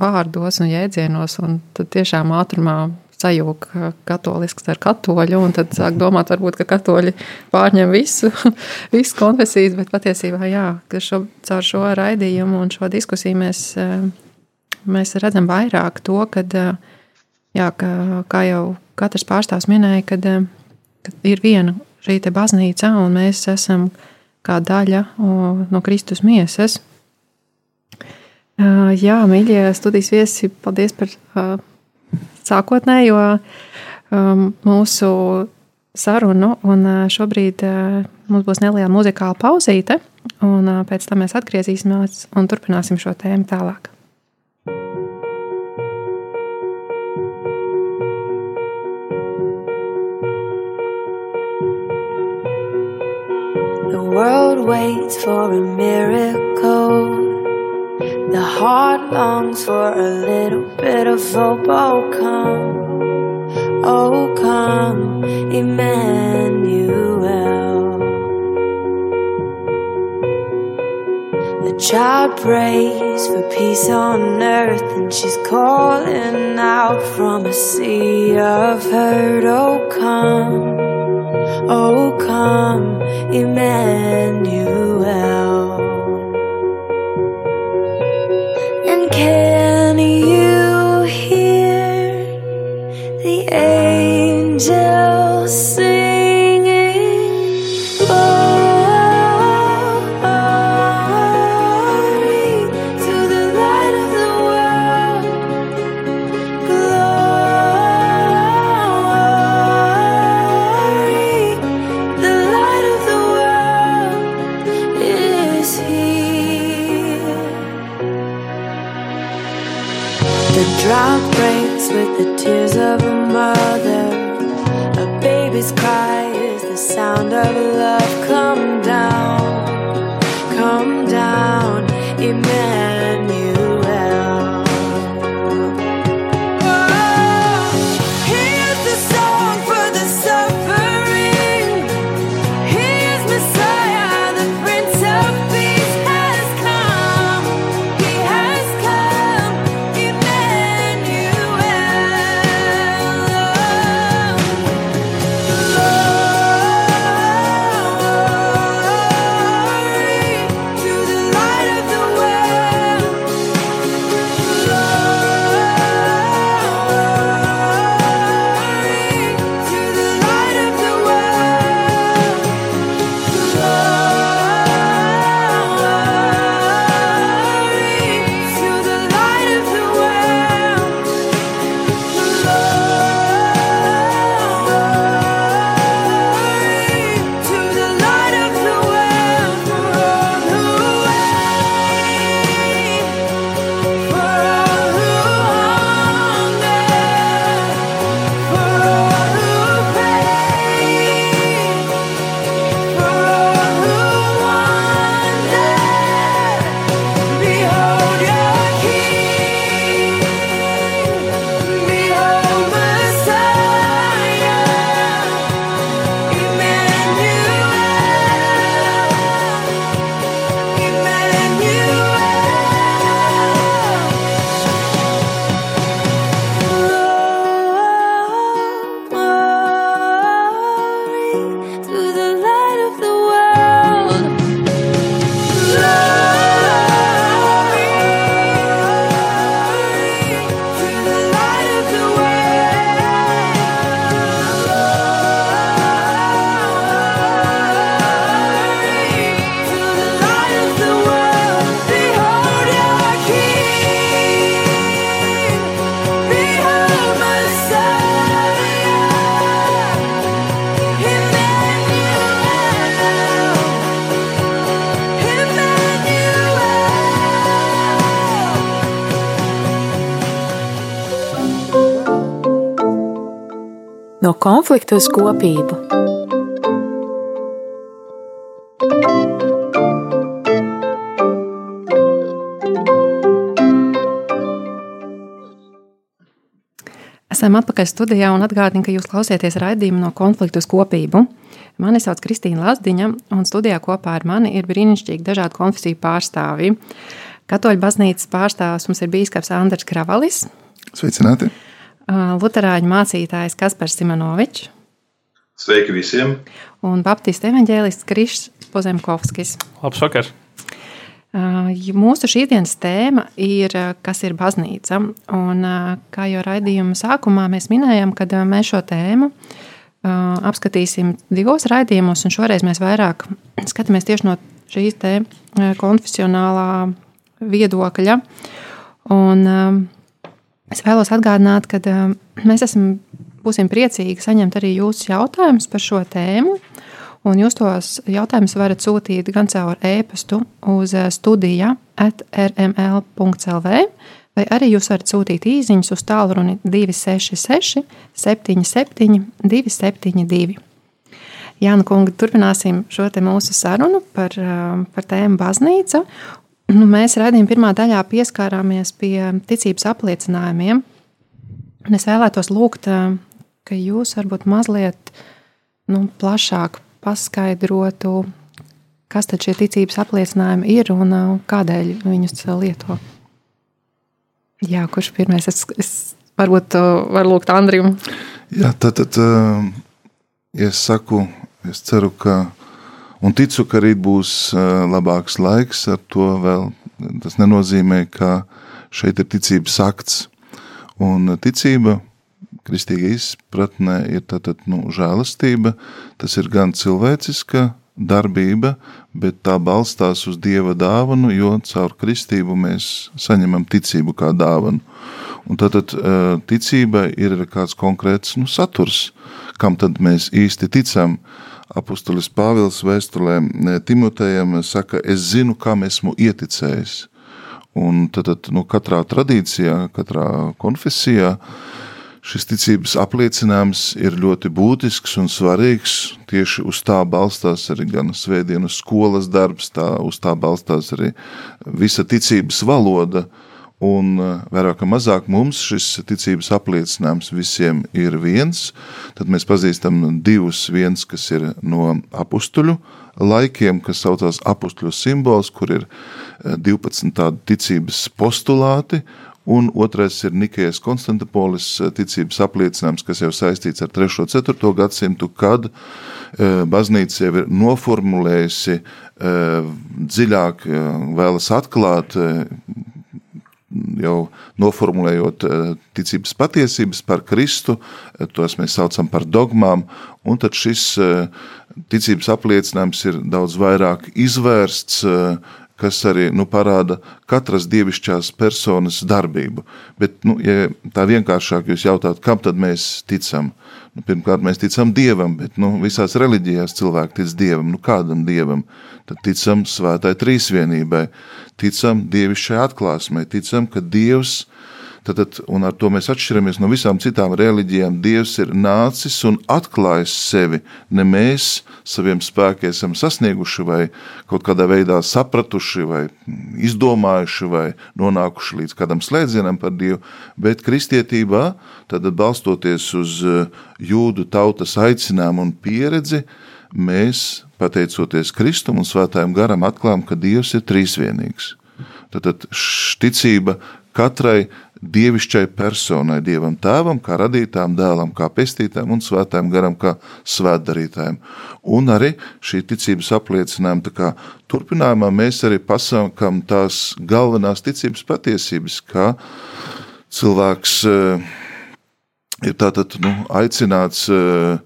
vārdos un jēdzienos, un tad tiešām ātrumā sajūg katolisks ar katoļu, un tad sāk domāt, varbūt, ka katoļi pārņem visu, visu konfesijas, bet patiesībā jā, ka šo, caur šo raidījumu un šo diskusiju mēs, mēs redzam vairāk to, kad, jā, ka, kā jau katrs pārstāvs minēja, kad, kad ir viena šī te baznīca, un mēs esam kā daļa no Kristus miesas. Jā, mīļie studijas viesi, paldies par sākotnējo um, mūsu sarunu. Un uh, šobrīd uh, mums būs neliela muzikāla pauzīte, un uh, pēc tam mēs atgriezīsimies un turpināsim šo tēmu tālāk. The world waits for a miracle. The heart longs for a little bit of hope. Oh, come, oh, come, Emmanuel. The child prays for peace on earth, and she's calling out from a sea of hurt. Oh, come, oh, come, Emmanuel. Can you hear the angels singing? Cry is the sound of love. Come no konflikta uz kopību. Esam atpakaļ studijā un atgādinu, ka jūs klausieties raidījumu no konfliktu uz kopību. Mani sauc Kristīna Lazdiņa, un studijā kopā ar mani ir brīnišķīgi dažādu konfesiju pārstāvji. Katoļu baznīcas pārstāvs mums ir bīskaps Andris Kravalis. Sveicināti! Luterāņu mācītājs Kaspars Simonovičs. Sveiki visiem! Un Baptistu evaņģēlists Krišs Pozemkovskis. Labs vakars! Mūsu šīsdienas tēma ir, kas ir baznīca. Un, kā jau raidījuma sākumā mēs minējām, kad mēs šo tēmu apskatīsim divos raidījumos, un šoreiz mēs vairāk skatāmies tieši no šīs konfesionālā viedokļa. Un es vēlos atgādināt, ka mēs esam, būsim priecīgi saņemt arī jūsu jautājumus par šo tēmu. Un jūs tos jautājumus varat sūtīt gan caur e-pastu uz eh, studija atrml.clv, vai arī jūs varat sūtīt īsiņas uz tālruni 266, 77, 272. Jāna Kunga, turpināsim šo mūsu sarunu par, eh, par tēmu baznīca. Nu, mēs redzējām, pirmā daļā pieskārāmies pie ticības apliecinājumiem. Un es vēlētos lūgt, ka jūs varbūt mazliet nu, plašāk paskaidrotu, kas tad šie ticības apliecinājumi ir un kādēļ viņus lieto. Jā, kurš pirmais? Es, es varbūt varu lūgt Andriju. Jā, tad, tad uh, es saku, es ceru, ka un ticu, ka rīt būs labāks laiks ar to vēl. Tas nenozīmē, ka šeit ir ticības akts. Un ticība kristīga izpratnē ir tātad, nu, žēlastība, tas ir gan cilvēciska darbība, bet tā balstās uz Dieva dāvanu, jo caur kristību mēs saņemam ticību kā dāvanu. Un tātad ticība ir kāds konkrēts nu, saturs, kam tad mēs īsti ticam. Apostolis Pāvils vēstulē Timotejam saka, es zinu, kam esmu ieticējis. Un tad, tad nu, katrā tradīcijā, katrā konfesijā uh, Šis ticības apliecinājums ir ļoti būtisks un svarīgs. Tieši uz tā balstās arī gan svētdienas skolas darbs, tā, uz tā balstās arī visa ticības valoda. Un eh, vairāk vai mazāk mums šis ticības apliecinājums visiem ir viens. Tad mēs pazīstam divus, viens, kas ir no apstuļu laikiem, kas saucās apstuļu simbols, kur ir 12 eh, tādi ticības postulāti, un otrais ir Nikejas Konstantipolis eh, ticības apliecinājums, kas jau saistīts ar 3. un 4. gadsimtu, kad baznīca jau ir noformulējusi dziļāk, vēlas atklāt jau noformulējot ticības patiesības par Kristu, tos mēs saucam par dogmām, un tad šis ticības apliecinājums ir daudz vairāk izvērsts kas arī nu, parāda katras dievišķās personas darbību. Bet, nu, ja tā vienkāršāk jūs jautājat, kam tad mēs ticam? Nu, pirmkārt, mēs ticam Dievam, bet nu, visās reliģijās cilvēki tic Dievam. Nu, kādam Dievam? Tad ticam svētai trīsvienībai, ticam dievišķai atklāsmai, ticam, ka Dievs ir Tad, un ar to mēs atšķiramies no visām citām reliģijām. Dievs ir nācis un atklājis sevi. Ne mēs saviem spēkiem esam sasnieguši, vai kaut kādā veidā sapratuši, vai izdomājuši, vai nonākuši līdz kādam slēdzienam par Dievu, bet kristietībā, tad balstoties uz eh, jūdu tautas aicinājumu un pieredzi, mēs, pateicoties Kristum un Svētājiem garam, atklājam, ka Dievs ir trīsvienīgs. Tad ticība katrai dievišķai personai, dievam tēvam, kā radītājam, dēlam, kā pestītājam un svētājam garam, kā svētdarītājam. Un arī šī ticības apliecinājuma kā, turpinājumā mēs arī pasakām tās galvenās ticības patiesības, kā cilvēks uh, ir tātad nu, aicināts uh,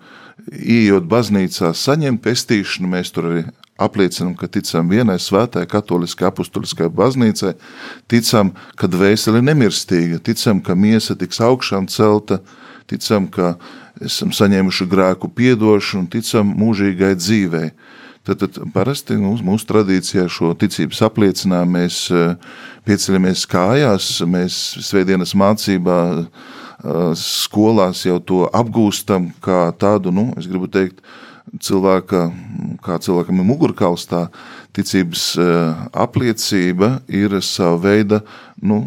ieejot baznīcā, saņemt pestīšanu, mēs tur arī apliecinam, ka ticam vienai svētai katoliskai apustuliskai baznīcai, ticam, ka dvēsele ir nemirstīga, ticam, ka miesa tiks augšām celta, ticam, ka esam saņēmuši grēku piedošanu, ticam mūžīgai dzīvei. Tad, tad parasti nu, mūsu tradīcijā šo ticības apliecinājumu mēs eh, pieceļamies kājās, mēs svētdienas mācībā skolās jau to apgūstam kā tādu, nu, es gribu teikt, cilvēka, kā cilvēkam ir mugurkaustā, ticības apliecība ir sava veida nu,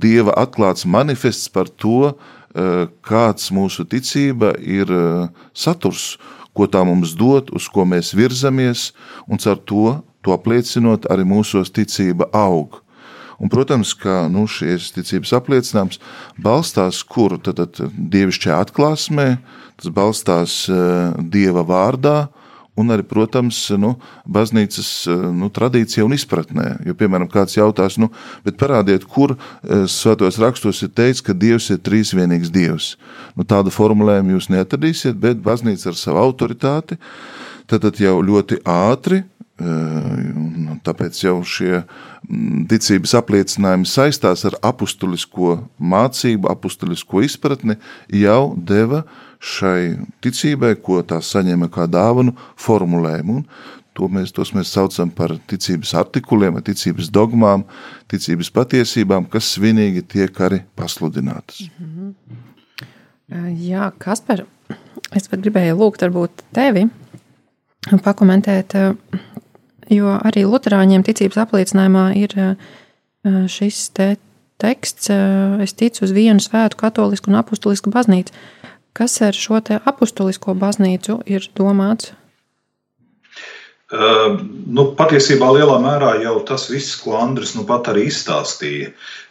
dieva atklāts manifests par to, kāds mūsu ticība ir saturs, ko tā mums dod, uz ko mēs virzamies, un ar to, to apliecinot, arī mūsos ticība aug. Un, protams, ka nu, šīs ticības apliecinājums balstās kur tad, tad dievišķajā atklāsmē, tas balstās uh, dieva vārdā, un arī, protams, nu, baznīcas nu, tradīcija un izpratnē. Jo, piemēram, kāds jautās, nu, parādiet, kur svētos rakstos ir teikts, ka Dievs ir trīsvienīgs Dievs. Nu, tādu formulējumu jūs neatradīsiet, bet baznīca ar savu autoritāti tad, tad jau ļoti ātri Tāpēc jau šie ticības apliecinājumi saistās ar apustulisko mācību, apustulisko izpratni, jau deva šai ticībai, ko tā saņēma kā dāvanu, formulējumu. Un to mēs, tos mēs saucam par ticības artikuliem, ticības dogmām, ticības patiesībām, kas svinīgi tiek arī pasludinātas. Mm -hmm. Jā, Kasper, es pat gribēju lūgt varbūt tevi pakomentēt Jo arī Lutāņiem ticības apliecinājumā ir šis te teksts, es ticu uz vienu svētu, katolisku un apustulisku baznīcu. Kas ar šo te apustulisko baznīcu ir domāts? Uh, nu, patiesībā lielā mērā jau tas viss, ko Andris nu pat arī izstāstīja.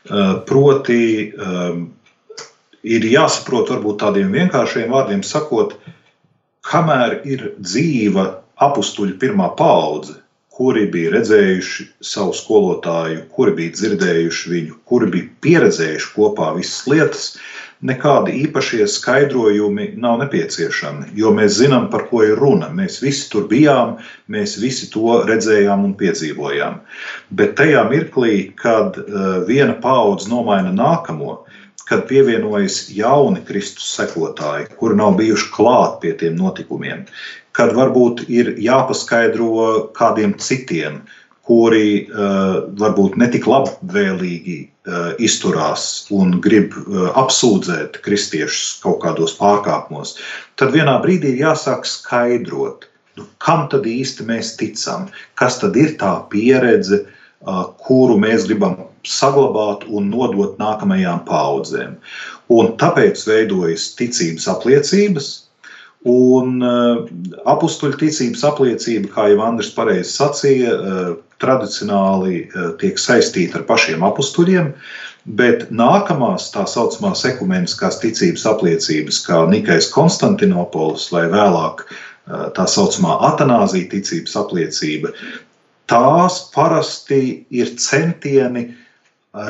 Uh, proti, uh, ir jāsaprot, varbūt tādiem vienkāršiem vārdiem sakot, kamēr ir dzīva apstuļu pirmā paudze, kuri bija redzējuši savu skolotāju, kuri bija dzirdējuši viņu, kuri bija pieredzējuši kopā visas lietas, nekādi īpašie skaidrojumi nav nepieciešami, jo mēs zinām, par ko ir runa. Mēs visi tur bijām, mēs visi to redzējām un piedzīvojām. Bet tajā mirklī, kad uh, viena paudze nomaina nākamo, kad pievienojas jauni Kristus sekotāji, kuri nav bijuši klāt pie tiem notikumiem, kad varbūt ir jāpaskaidro kādiem citiem, kuri uh, varbūt netik labvēlīgi uh, izturās un grib uh, apsūdzēt kristiešus kaut kādos pārkāpumos, tad vienā brīdī ir jāsāk skaidrot, nu, kam tad īsti mēs ticam, kas tad ir tā pieredze, kuru mēs gribam saglabāt un nodot nākamajām paudzēm. Un tāpēc veidojas ticības apliecības, Un uh, apakstuļu ticības apliecība, kā jau Andris pareizi sacīja, uh, tradicionāli uh, tiek saistīta ar pašiem apakstuļiem, bet nākamās tā saucamās ekumeniskās ticības apliecības, kā Nikais Konstantinopolis vai vēlāk uh, tā saucamā atanāzija ticības apliecība, tās parasti ir centieni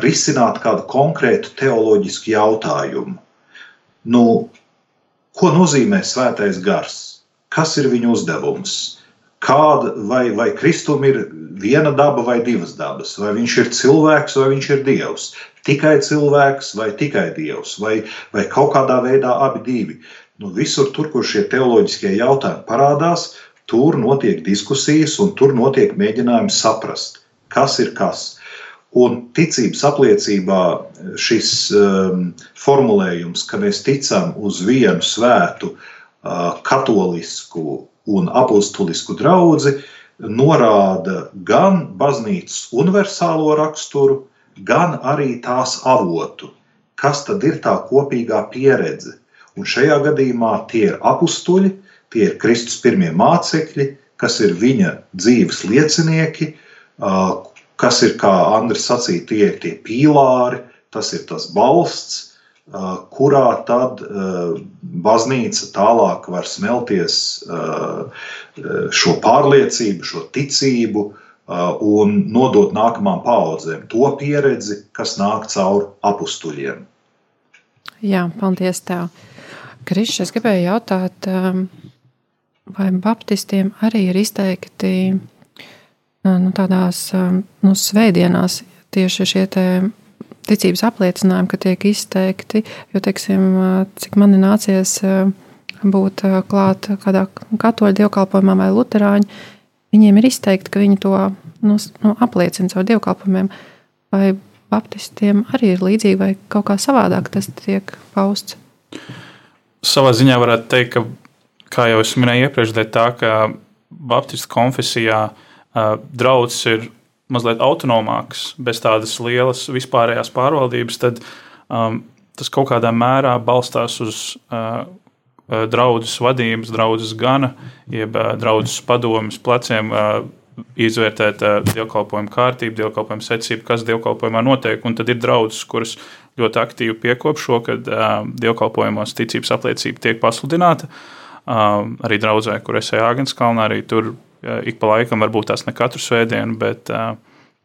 risināt kādu konkrētu teoloģisku jautājumu. Nu, Ko nozīmē svētais gars? Kas ir viņa uzdevums? Kāda, vai, vai Kristum ir viena daba vai divas dabas? Vai viņš ir cilvēks vai viņš ir dievs? Tikai cilvēks vai tikai dievs? Vai, vai kaut kādā veidā abi divi? Nu, visur, tur, kur šie teoloģiskie jautājumi parādās, tur notiek diskusijas un tur notiek mēģinājumi saprast, kas ir kas. Un ticības apliecībā šis um, formulējums, ka mēs ticam uz vienu svētu, uh, katolisku un apustulisku draugu, norāda gan baznīcas universālo raksturu, gan arī tās avotu, kas tad ir tā kopīgā pieredze. Un šajā gadījumā tie ir apstuļi, tie ir Kristus pirmie mācekļi, kas ir viņa dzīves liecinieki, uh, kas ir, kā Andris sacīja, tie ir tie pīlāri, tas ir tas balsts, kurā tad baznīca tālāk var smelties šo pārliecību, šo ticību un nodot nākamām paudzēm to pieredzi, kas nāk cauri apstuļiem. Jā, paldies tev. Krišs, es gribēju jautāt, vai baptistiem arī ir izteikti nu, tādās nu, svētdienās tieši šie ticības apliecinājumi, ka tiek izteikti, jo, teiksim, cik man ir nācies būt klāt kādā katoļu dievkalpojumā vai luterāņu, viņiem ir izteikti, ka viņi to nu, nu, apliecina caur dievkalpojumiem. Vai baptistiem arī ir līdzīga vai kaut kā savādāk tas tiek pausts? Savā ziņā varētu teikt, ka, kā jau es minēju iepriekš, tā, ka Baptistu konfesijā uh, draugs ir mazliet autonomāks, bez tādas lielas vispārējās pārvaldības, tad um, tas kaut kādā mērā balstās uz uh, draudzes vadības, draudzes gana, jeb uh, draudzes padomus pleciem. Uh, izvērtēt uh, dievkalpojumu kārtību, dievkalpojumu secību, kas dievkalpojumā notiek. Un tad ir draudzes, kuras ļoti aktīvi piekopšo, kad uh, dievkalpojumos ticības apliecība tiek pasludināta. Uh, arī draudzē, kur es eju Āgānskalnā, arī tur ik pa laikam, varbūt tās ne katru svētdienu, bet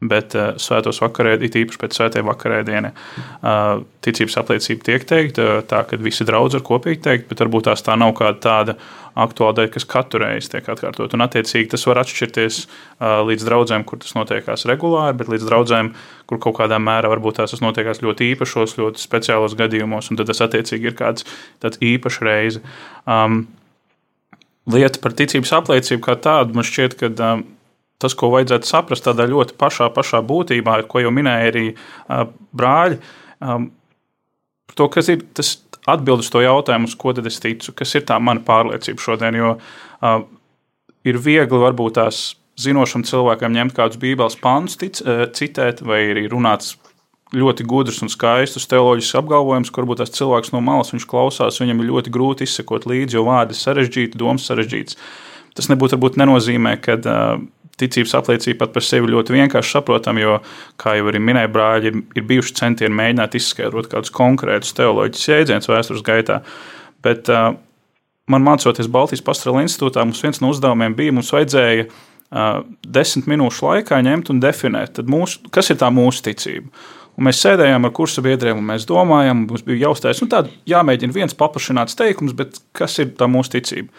bet svētos vakarēdienā, it īpaši pēc svētiem vakarēdieniem, ticības apliecība tiek teikta tā, ka visi draugi ir kopīgi teikt, bet varbūt tās tā nav kāda tāda aktuāla dēļ, kas katru reizi tiek atkārtot. Un, attiecīgi, tas var atšķirties līdz draudzēm, kur tas notiekās regulāri, bet līdz draudzēm, kur kaut kādā mērā varbūt tās notiekās ļoti īpašos, ļoti speciālos gadījumos, un tad tas attiecīgi ir kāds tāds īpašs reize. Um, lieta par ticības apliecību kā tādu man šķiet, ka. Um, tas, ko vajadzētu saprast tādā ļoti pašā, pašā būtībā, ko jau minēja arī uh, brāļi. Um, to, kas ir tas atbildes to jautājumu, uz ko tad es ticu, kas ir tā mana pārliecība šodien. Jo uh, ir viegli varbūt tās zinošam cilvēkam ņemt kādus bībeles pantus, citēt, vai arī runāt ļoti gudrus un skaistus teoloģiskus apgalvojumus, kur varbūt tas cilvēks no malas klausās, viņam ir ļoti grūti izsekot līdzi, jo vārdi sarežģīti, domas sarežģītas. Tas nebūtu nenozīmē, ka ticības apliecība pat par sevi ļoti vienkārši saprotama, jo, kā jau arī minēja brāļi, ir, ir bijuši centieni mēģināt izskaidrot kādus konkrētus teoloģiskus jēdzienus vēstures gaitā. Bet man mācoties Baltijas pastorāla institūtā, mums viens no uzdevumiem bija, mums vajadzēja desmit minūšu laikā ņemt un definēt, mūsu, kas ir tā mūsu ticība. Un mēs sēdējām ar kursu biedriem, un mēs domājām, mums bija jāuztais, nu, tāda jāmēģina viens paplašināts teikums, bet kas ir tā mūsu ticība?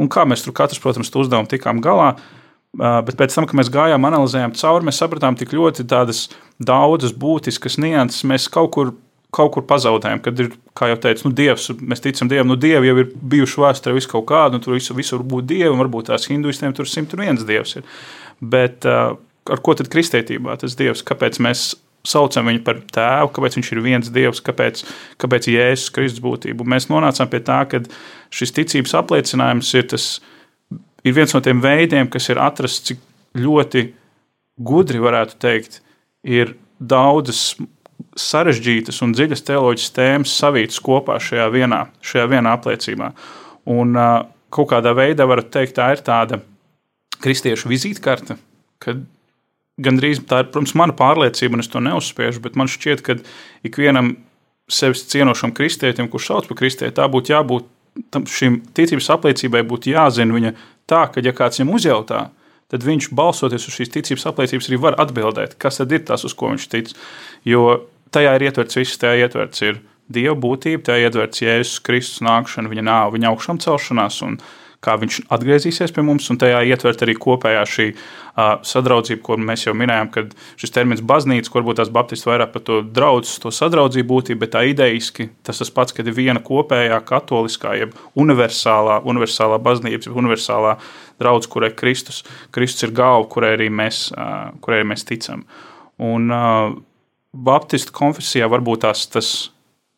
Un kā mēs tur katrs, protams, to uzdevumu tikām galā, Bet pēc tam, kad mēs gājām, analizējām cauri, mēs sapratām, cik ļoti daudzas būtiskas nianses mēs kaut kur, kaut kur pazaudējam. Kad ir, kā jau teicu, nu, Dievs, mēs ticam Dievam, nu, Dievi jau ir bijuši vēsturē visu kaut kādu, un tur visur, visur būt Dievi, un varbūt tās hinduistiem tur 101 Dievs ir. Bet ar ko tad kristietībā tas Dievs? Kāpēc mēs saucam viņu par tēvu, kāpēc viņš ir viens dievs, kāpēc, kāpēc Jēzus Kristus būtību. Mēs nonācām pie tā, ka šis ticības apliecinājums ir tas ir viens no tiem veidiem, kas ir atrasts, cik ļoti gudri varētu teikt, ir daudzas sarežģītas un dziļas teoloģiskas tēmas savītas kopā šajā vienā, šajā vienā apliecībā. Un kaut kādā veidā var teikt, tā ir tāda kristiešu vizītkarte, kad gandrīz tā ir, protams, mana pārliecība, un es to neuzspiežu, bet man šķiet, ka ikvienam sevis cienošam kristietim, kurš sauc par kristieti, tā būtu jābūt tam šīm ticības apliecībai būtu jāzina viņa tā, ka, ja kāds viņam uzjautā, tad viņš balsoties uz šīs ticības apliecības arī var atbildēt, kas tad ir tas, uz ko viņš tic. Jo tajā ir ietverts viss, tajā ietverts ir Dieva būtība, tajā ietverts Jēzus Kristus nākšana, viņa nāve, viņa augšām celšanās un kā viņš atgriezīsies pie mums, un tajā ietvert arī kopējā šī uh, sadraudzība, ko mēs jau minējām, kad šis termins baznīca, kur varbūt tās baptisti vairāk par to draudz, to sadraudzību būtību, bet tā ideiski tas tas pats, kad ir viena kopējā katoliskā, jeb universālā, universālā baznīca, jeb universālā draudz, kurai Kristus, Kristus ir galva, kurai arī mēs, uh, kurai mēs ticam. Un uh, baptistu konfesijā varbūt tās tas,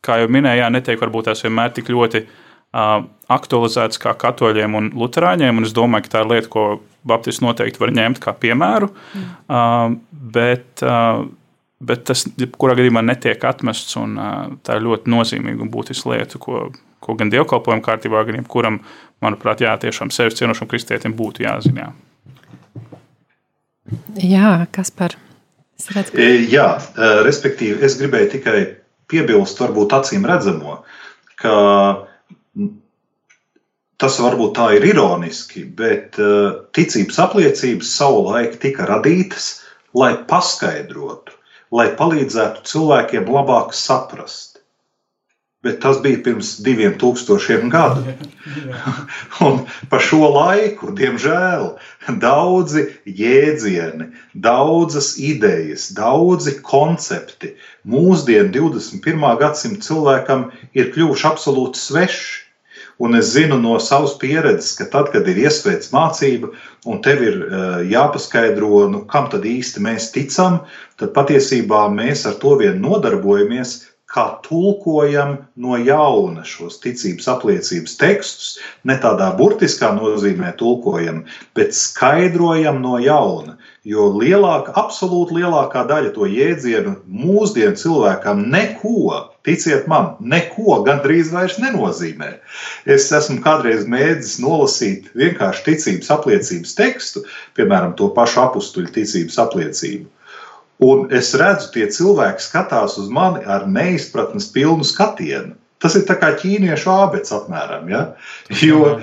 kā jau minēju, netiek varbūt tās vienmēr tik ļoti uh, aktualizēts kā katoļiem un luterāņiem. Un es domāju, ka tā ir lieta, ko Baptists noteikti var ņemt kā piemēru. Mm. Bet, bet tas, kurā gadījumā, netiek atmests. Tā ir ļoti nozīmīga un būtiska lieta, ko, ko gan dievkalpojuma kārtībā, gan jebkuram, manuprāt, jā, tiešām sevis cienošam kristietim būtu jāzina. Jā, kas par? Redzu, ka... Jā, respektīvi, es gribēju tikai piebilst, varbūt acīm redzamo, ka Tas varbūt tā ir ironiski, bet uh, ticības apliecības savulaik tika radītas, lai paskaidrotu, lai palīdzētu cilvēkiem labāk saprast. Bet tas bija pirms diviem tūkstošiem gadu. Un pa šo laiku, diemžēl, daudzi jēdzieni, daudzas idejas, daudzi koncepti mūsdienu 21. gadsimta cilvēkam ir kļuvuši absolūti sveši Un es zinu no savas pieredzes, ka tad, kad ir iespējas mācība, un tev ir jāpaskaidro, nu, kam tad īsti mēs ticam, tad patiesībā mēs ar to vien nodarbojamies, kā tulkojam no jauna šos ticības apliecības tekstus, ne tādā burtiskā nozīmē tulkojam, bet skaidrojam no jauna. Jo lielāka, absolūti lielākā daļa to jēdzienu mūsdienu cilvēkam neko, ticiet man, neko gandrīz vairs nenozīmē. Es esmu kādreiz mēģinājis nolasīt vienkārši ticības apliecības tekstu, piemēram, to pašu apstuļu ticības apliecību. Un es redzu, tie cilvēki skatās uz mani ar neizpratnes pilnu skatienu. Tas ir kā ķīniešu abets apmēram. Ja? Jo,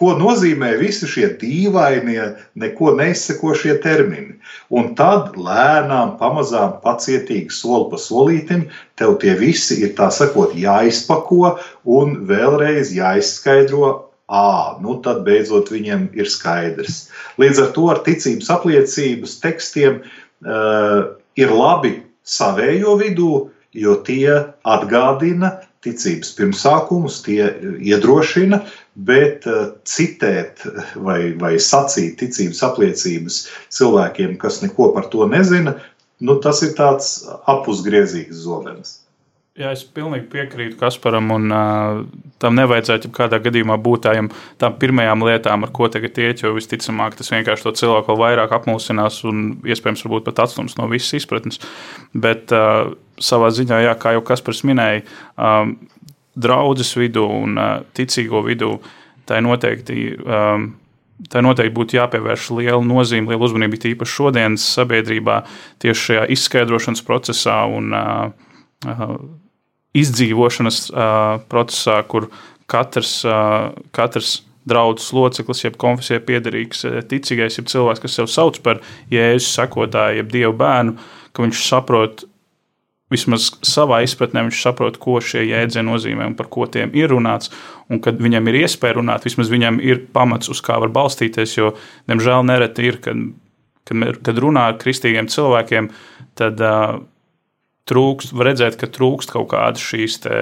ko nozīmē visi šie dīvainie, neko neizsekošie termini? Un tad lēnām, pamazām, pacietīgi, soli pa solītim, tev tie visi ir tā sakot, jāizpako un vēlreiz jāizskaidro À, nu tad beidzot viņiem ir skaidrs. Līdz ar to ar ticības apliecības tekstiem uh, ir labi savējo vidū, jo tie atgādina ticības pirmsākumus, tie iedrošina, bet uh, citēt vai, vai sacīt ticības apliecības cilvēkiem, kas neko par to nezina, nu, tas ir tāds apusgriezīgs zobens. Jā, es pilnīgi piekrītu Kasparam, un uh, tam nevajadzētu kādā gadījumā būt tādām tām pirmajām lietām, ar ko tagad iet, jo visticamāk tas vienkārši to cilvēku vēl vairāk apmulsinās un iespējams pat atstums no visas izpratnes. Bet uh, savā ziņā, jā, kā jau Kaspars minēja, um, draudzes vidū un ticīgo vidū, tai noteikti. Tā noteikti būtu jāpievērš liela nozīme, liela uzmanība īpaši šodienas sabiedrībā, tieši šajā izskaidrošanas procesā un izdzīvošanas procesā, kur katrs, katrs draugs loceklis, jeb konfesijai piederīgs ticīgais, jeb cilvēks, kas sev sauc par jēzus sekotāju, jeb dievu bērnu, ka viņš saprot. Vismaz savā izpratnē viņš saprot, ko šie jēdzieni nozīmē un par ko tiem ir runāts. Un kad viņam ir iespēja runāt, vismaz viņam ir pamats, uz kā var balstīties. Jo, diemžēl, nereti ir, kad, kad, kad runā ar kristīgiem cilvēkiem, tad uh, trūkst, var redzēt, ka trūkst kaut kādas šīs, te,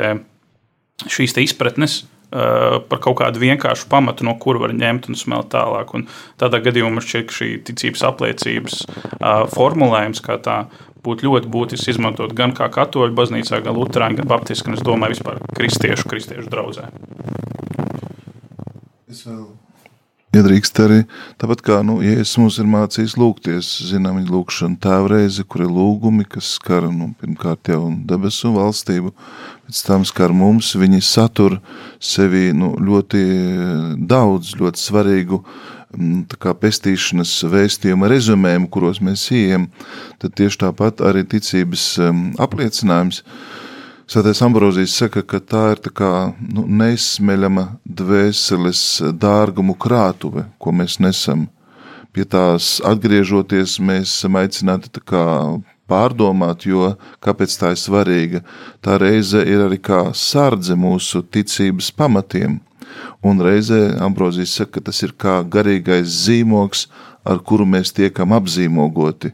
šīs te izpratnes. Uh, par kaut kādu vienkāršu pamatu, no kura var ņemt un smelt tālāk. Un tādā gadījumā man šķiet, ka šī ticības apliecības uh, formulējums kā tā būtu ļoti būtisks izmantot gan kā katoļu baznīcā, gan luterāņu, gan baptistu, gan es domāju, vispār kristiešu, kristiešu draugzē. Es vēl Iedrīkst arī tāpat kā nu, Jēzus mums ir mācījis lūgties, zinām, viņa lūgšana tēvreize, kur ir lūgumi, kas skar nu, pirmkārt jau debesu valstību, pēc tam skar mums, viņi satur sevi nu, ļoti daudz, ļoti svarīgu mm, kā pestīšanas vēstījumu rezumējumu, kuros mēs ejam, tad tieši tāpat arī ticības apliecinājums, Svētais Ambrozijs saka, ka tā ir tā kā, nu, neizsmeļama dvēseles dārgumu krātuve, ko mēs nesam. Pie tās atgriežoties, mēs esam aicināti pārdomāt, jo kāpēc tā ir svarīga. Tā reize ir arī kā sardze mūsu ticības pamatiem. Un reizē Ambrozijs saka, ka tas ir kā garīgais zīmoks, ar kuru mēs tiekam apzīmogoti.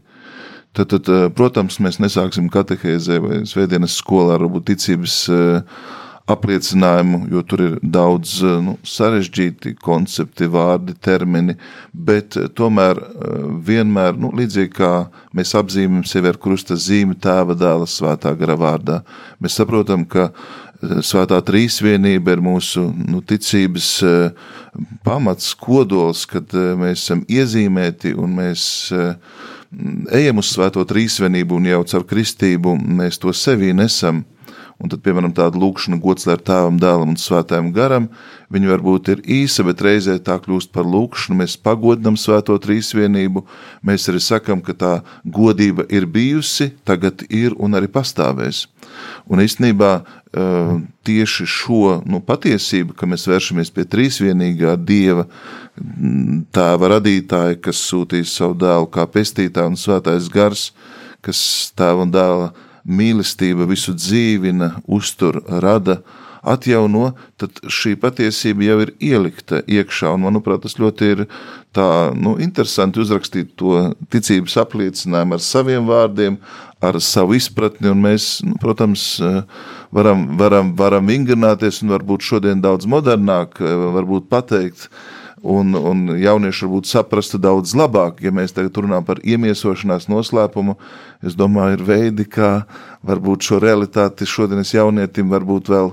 Tad, tad, eh, protams, mēs nesāksim katehēzē vai svētdienas skolā ar ticības eh, apliecinājumu, jo tur ir daudz eh, nu, sarežģīti koncepti, vārdi, termini, bet tomēr vienmēr, nu, līdzīgi kā mēs apzīmējam sevi ar krusta zīmi tēva dēla svētā gara vārdā, mēs saprotam, ka Svētā trīsvienība ir mūsu nu, ticības pamats, kodols, kad mēs esam iezīmēti un mēs ejam uz svēto trīsvienību un jau caur kristību mēs to sevī nesam. Un tad, piemēram, tāda lūkšana gods lai tēvam, dēlam un svētājam garam, viņa varbūt ir īsa, bet reizē tā kļūst par lūkšanu, mēs pagodinam svēto trīsvienību, mēs arī sakam, ka tā godība ir bijusi, tagad ir un arī pastāvēs. Un īstenībā tieši šo nu, patiesību, ka mēs vēršamies pie trīsvienīgā Dieva, tēva radītāja, kas sūtīs savu dēlu kā pestītāju un svētais gars, kas tēva un dēla mīlestība visu dzīvina, uztur, rada, atjauno, tad šī patiesība jau ir ielikta iekšā. Un, manuprāt, tas ļoti ir tā, nu, interesanti uzrakstīt to ticības apliecinājumu ar saviem vārdiem, ar savu izpratni. Mēs, nu, protams, varam, varam, varam vingrināties un varbūt šodien daudz modernāk varbūt pateikt, un, un jaunieši varbūt saprastu daudz labāk. Ja mēs tagad runājam par iemiesošanās noslēpumu, es domāju, ir veidi, kā varbūt šo realitāti šodienas jaunietim varbūt vēl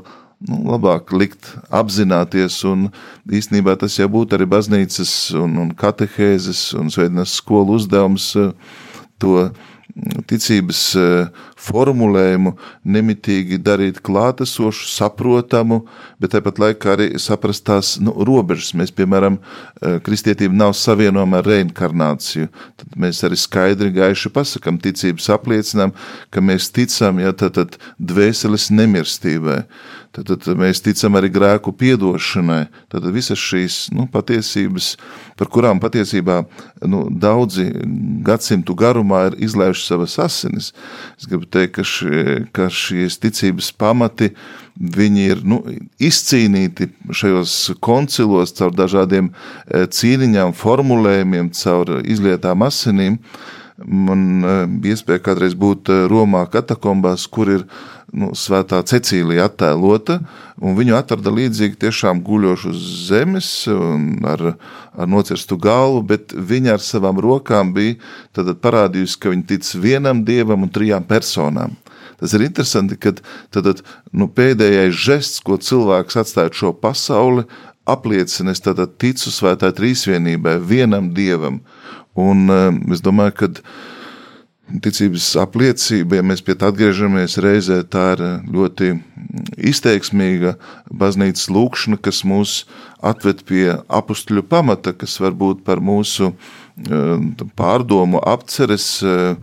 nu, labāk likt apzināties. Un īstenībā tas jau būtu arī baznīcas un, un katehēzes un svētdienas skolu uzdevums eh, to ticības eh, formulējumu nemitīgi darīt klātesošu, saprotamu, bet tāpat laikā arī saprast tās nu, robežas. Mēs, piemēram, eh, kristietība nav savienojama ar reinkarnāciju. Tad mēs arī skaidri gaiši pasakam, ticības apliecinām, ka mēs ticam, ja tad, tad dvēseles nemirstībai. Tad, tad mēs ticam arī grēku piedošanai. Tad visas šīs nu, patiesības, par kurām patiesībā nu, daudzi gadsimtu garumā ir izlaiši savas asinis. Es gribu teikt, ka, šie, ka šīs ticības pamati viņi ir nu, izcīnīti šajos koncilos caur dažādiem e, cīniņām, formulējumiem, caur izlietām asinīm. Man e, bija iespēja kādreiz būt e, Romā katakombās, kur ir nu, svētā Cecīlija attēlota, viņu atrada līdzīgi tiešām guļošu uz zemes ar, ar nocirstu galvu, bet viņa ar savām rokām bija parādījusi, ka viņa tic vienam dievam un trijām personām. Tas ir interesanti, ka tad, nu, pēdējais žests, ko cilvēks atstāja šo pasauli, apliecina, es ticu svētā trīsvienībai, vienam dievam. Un es domāju, ka ticības apliecība, ja mēs pie tā atgriežamies reizē, tā ir ļoti izteiksmīga baznīcas lūkšana, kas mūs atved pie apustļu pamata, kas var būt par mūsu eh, pārdomu apceres eh,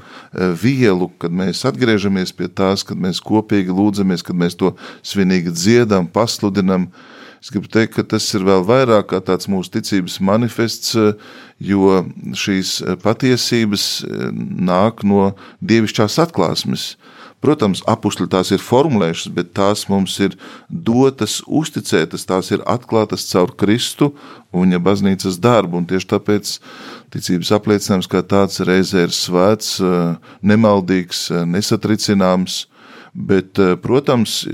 vielu, kad mēs atgriežamies pie tās, kad mēs kopīgi lūdzamies, kad mēs to svinīgi dziedam, pasludinam, Es gribu teikt, ka tas ir vēl vairāk kā tāds mūsu ticības manifests, jo šīs patiesības nāk no dievišķās atklāsmes. Protams, apakšļi tās ir formulējušas, bet tās mums ir dotas, uzticētas, tās ir atklātas caur Kristu un viņa baznīcas darbu. Un tieši tāpēc ticības apliecinājums kā tāds reizē ir svēts, nemaldīgs, nesatricināms Bet, eh, protams,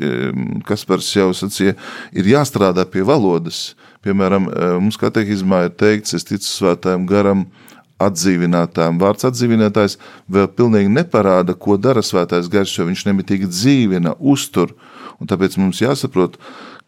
kas par jau sacīja, ir jāstrādā pie valodas. Piemēram, eh, mums katehizmā ir teikts, es ticu svētājiem garam atdzīvinātājiem. Vārds atdzīvinātājs vēl pilnīgi neparāda, ko dara svētājs gars, jo viņš nemitīgi dzīvina, uztur. Un tāpēc mums jāsaprot, ka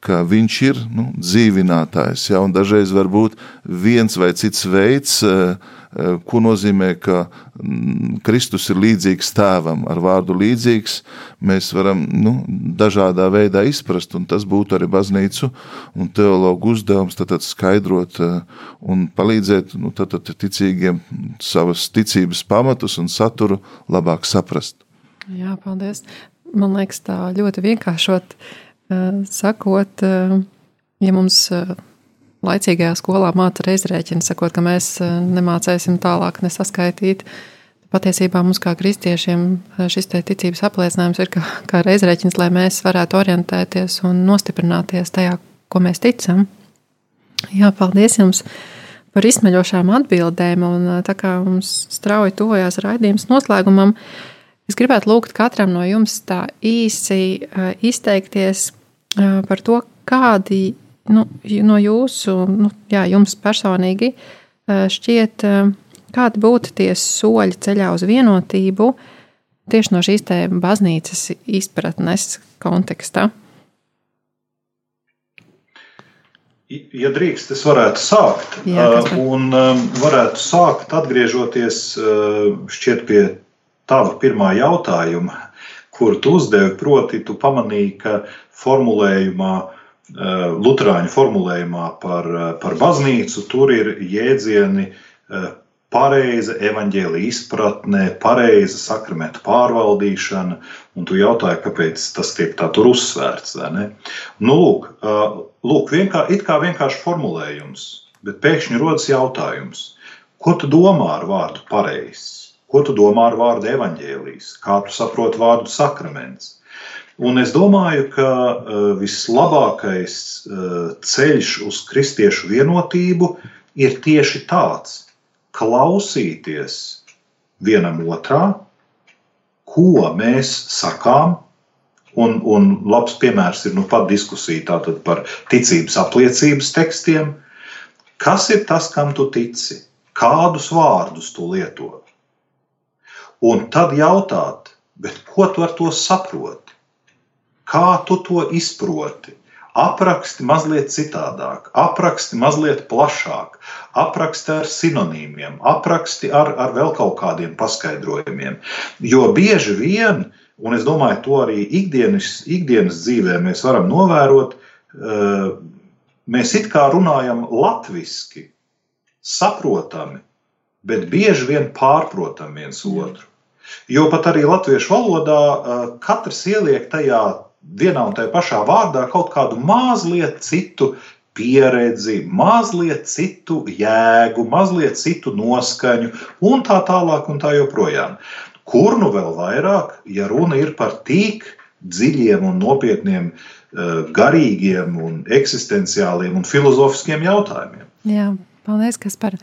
viņš ir nu, dzīvinātājs. Ja? Dažreiz var būt viens vai cits veids, uh, Eh, ko nozīmē, ka mm, Kristus ir līdzīgs tēvam, ar vārdu līdzīgs, mēs varam nu, dažādā veidā izprast, un tas būtu arī baznīcu un teologu uzdevums tad, tad skaidrot eh, un palīdzēt nu, tad, tad ticīgiem savas ticības pamatus un saturu labāk saprast. Jā, paldies. Man liekas, tā ļoti vienkāršot eh, sakot, ja mums laicīgajā skolā māca reizrēķinu, sakot, ka mēs eh, nemācēsim tālāk nesaskaitīt. Patiesībā mums kā kristiešiem eh, šis ticības apliecinājums ir kā, kā reizrēķins, lai mēs varētu orientēties un nostiprināties tajā, ko mēs ticam. Jā, paldies jums par izsmeļošām atbildēm, un eh, tā kā mums strauji tuvojās raidījums noslēgumam, es gribētu lūgt katram no jums tā īsi izteikties par to, kādi nu, no jūsu, nu, jā, jums personīgi šķiet, kādi būtu tie soļi ceļā uz vienotību tieši no šīs baznīcas izpratnes kontekstā? Ja drīkst, es varētu sākt. Jā, un varētu sākt atgriežoties šķiet pie tava pirmā jautājuma, kur tu uzdevi, proti, tu pamanīji, ka formulējumā Eh, Lutāņu formulējumā par, eh, par baznīcu, tur ir jēdzieni eh, pareiza evaņģēlīja izpratne, pareiza sakramentu pārvaldīšana, un tu jautāji, kāpēc tas tiek tā tur uzsvērts. Nu, lūk, lūk vienkā, it kā vienkārši formulējums, bet pēkšņi rodas jautājums, ko tu domā ar vārdu pareizs? Ko tu domā ar vārdu evaņģēlījis? Kā tu saproti vārdu sakraments? Un es domāju, ka vislabākais ceļš uz kristiešu vienotību ir tieši tāds - klausīties vienam otrā, ko mēs sakām. Un, un labs piemērs ir nu pat diskusija par ticības apliecības tekstiem. Kas ir tas, kam tu tici? Kādus vārdus tu lieto? Un tad jautāt, ko tu ar to saproti? Kā tu to izproti? apraksti mazliet citādāk, apraksti mazliet plašāk, apraksti ar sinonīmiem, apraksti ar, ar vēl kaut kādiem paskaidrojumiem. Jo bieži vien, un es domāju, to arī ikdienas, ikdienas dzīvē mēs varam novērot, eh, mēs it kā runājam latviešu, saprotami, bet bieži vien pārprotam viens otru. Jo pat arī latviešu valodā eh, katrs ieliek tajā vienā un tajā pašā vārdā kaut kādu mazliet citu pieredzi, mazliet citu jēgu, mazliet citu noskaņu, un tā tālāk, un tā joprojām. Kur nu vēl vairāk, ja runa ir par tik dziļiem un nopietniem, eh, garīgiem, un eksistenciāliem un filozofiskiem jautājumiem? Jā, paldies, Kaspar.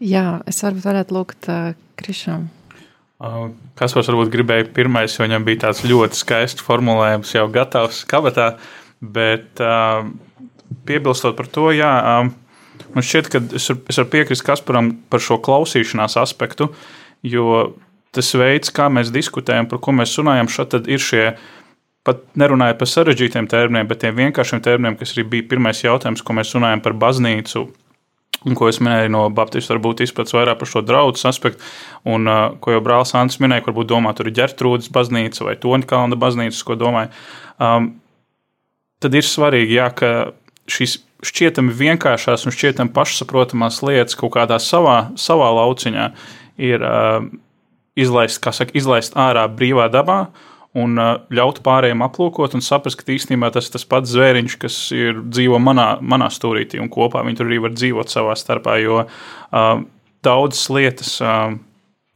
Jā, es varbūt varētu lūgt uh, Krišam Kas varbūt gribēja pirmais, jo viņam bija tāds ļoti skaists formulējums, jau gatavs kabatā. Bet piebilstot par to, jā, man šķiet, ka es varu piekrist Kasparam par šo klausīšanās aspektu, jo tas veids, kā mēs diskutējam, par ko mēs runājam, šeit ir šie. Pat nerunājot par sarežģītiem terminiem, bet tiem vienkāršiem terminiem, kas arī bija pirmais jautājums, ko mēs runājam par baznīcu, Un, ko es minēju no Baptistu, varbūt izpratnes vairāk par šo draugu aspektu, un uh, ko jau brālis Ants minēja, varbūt domā, tur ir ģērtrūdas baznīca vai Toņkalna baznīca, ko domāju. Um, tad ir svarīgi, jā, ka šīs šķietami vienkāršās un šķietami pašsaprotamās lietas kaut kādā savā, savā lauciņā ir uh, izlaist, saka, izlaist ārā brīvā dabā un uh, ļaut pārējiem aplūkot un saprast, ka īstenībā tas ir tas pats zvēriņš, kas ir dzīvo manā, manā stūrītī, un kopā viņi tur arī var dzīvot savā starpā. Jo uh, daudzas lietas, uh,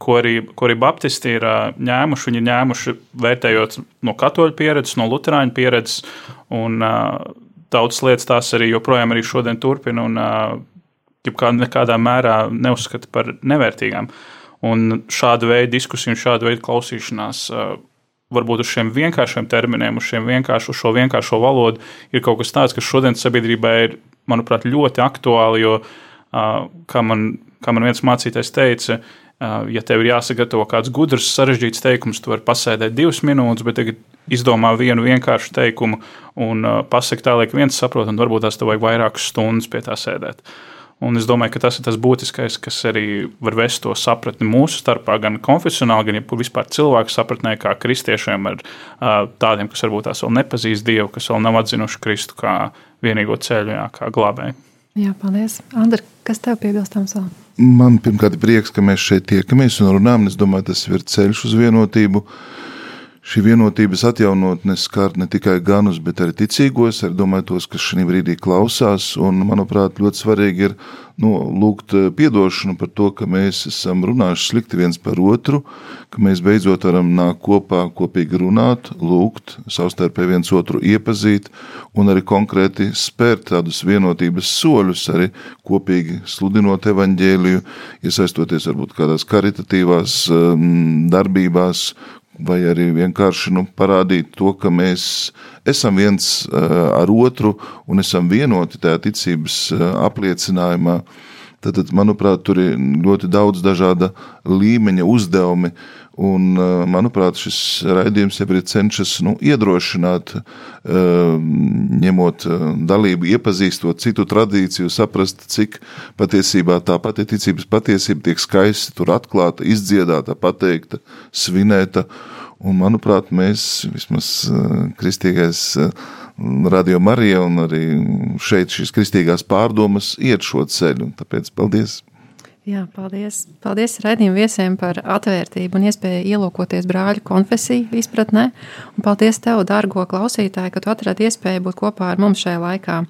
ko arī, ko arī Baptisti ir uh, ņēmuši, viņi ir ņēmuši vērtējot no katoļu pieredzes, no luterāņu pieredzes, un uh, daudzas lietas tās arī joprojām arī šodien turpina un uh, nekādā mērā neuzskata par nevērtīgām. Un šāda veida diskusija un šāda veida klausīšanās uh, varbūt uz šiem vienkāršiem terminiem, uz, vienkāršu, uz šo vienkāršo valodu, ir kaut kas tāds, kas šodienas sabiedrībā ir, manuprāt, ļoti aktuāli. Jo, kā man, kā man viens mācītājs teica, ja tev ir jāsagatavo kāds gudrs, sarežģīts teikums, tu vari pasēdēt divas minūtes, bet tagad izdomā vienu vienkāršu teikumu un pasakot tā, lai viens saprot, un varbūt tās tev vajag vairākas stundas pie tā sēdēt. Uh, Un es domāju, ka tas ir tas būtiskais, kas arī var vest to sapratni mūsu starpā, gan konfesionāli, gan ja vispār cilvēku sapratnē, kā kristiešiem, ar tādiem, kas varbūt tās vēl nepazīst Dievu, kas vēl nav atzinuši Kristu kā vienīgo ceļu, jā, kā glābēju. Jā, paldies. Andri, kas tev piebilstams vēl? Man pirmkārt ir prieks, ka mēs šeit tiekamies un runājam. Es domāju, tas ir ceļš uz vienotību. Uh, Šī vienotības atjaunotne skar ne tikai ganus, bet arī ticīgos, arī domāju tos, kas šī brīdī klausās. Un, manuprāt, ļoti svarīgi ir nu, lūgt eh, piedošanu par to, ka mēs esam runājuši slikti viens par otru, ka mēs beidzot varam nākt kopā, kopīgi runāt, lūgt, savstarpēji viens otru iepazīt un arī konkrēti spērt tādus vienotības soļus, arī kopīgi sludinot evaņģēliju, iesaistoties varbūt kādās karitatīvās um, darbībās, vai arī vienkārši nu, parādīt to, ka mēs esam viens uh, ar otru un esam vienoti tajā ticības uh, apliecinājumā. Tad, manuprāt, tur ir ļoti daudz dažāda līmeņa uzdevumi, un, uh, manuprāt, šis raidījums jau ir cenšas nu, iedrošināt, ņemot dalību, iepazīstot citu tradīciju, saprast, cik patiesībā tā pati ticības patiesība tiek skaisti tur atklāta, izdziedāta, pateikta, svinēta, Un, manuprāt, mēs, vismaz eh, kristīgais eh, radio Marija un arī šeit šīs kristīgās pārdomas iet šo ceļu. Tāpēc paldies! Jā, paldies. Paldies raidījuma viesiem par atvērtību un iespēju ielūkoties brāļu konfesiju izpratnē. Un paldies tev, dārgo klausītāji, ka tu atradi iespēju būt kopā ar mums šajā laikā.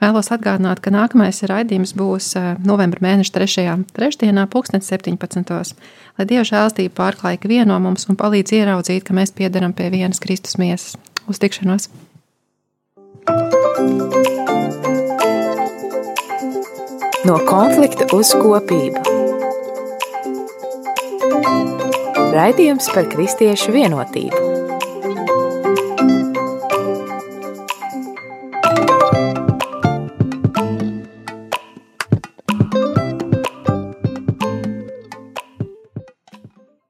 Vēlos atgādināt, ka nākamais raidījums būs eh, novembra mēneša 3. trešdienā, 2017. Lai Dieva žēlstība pārklāja ikvienu no mums un palīdz ieraudzīt, ka mēs piedaram pie vienas Kristus miesas. Uz tikšanos! No konflikta uz kopību. Raidījums par kristiešu vienotību.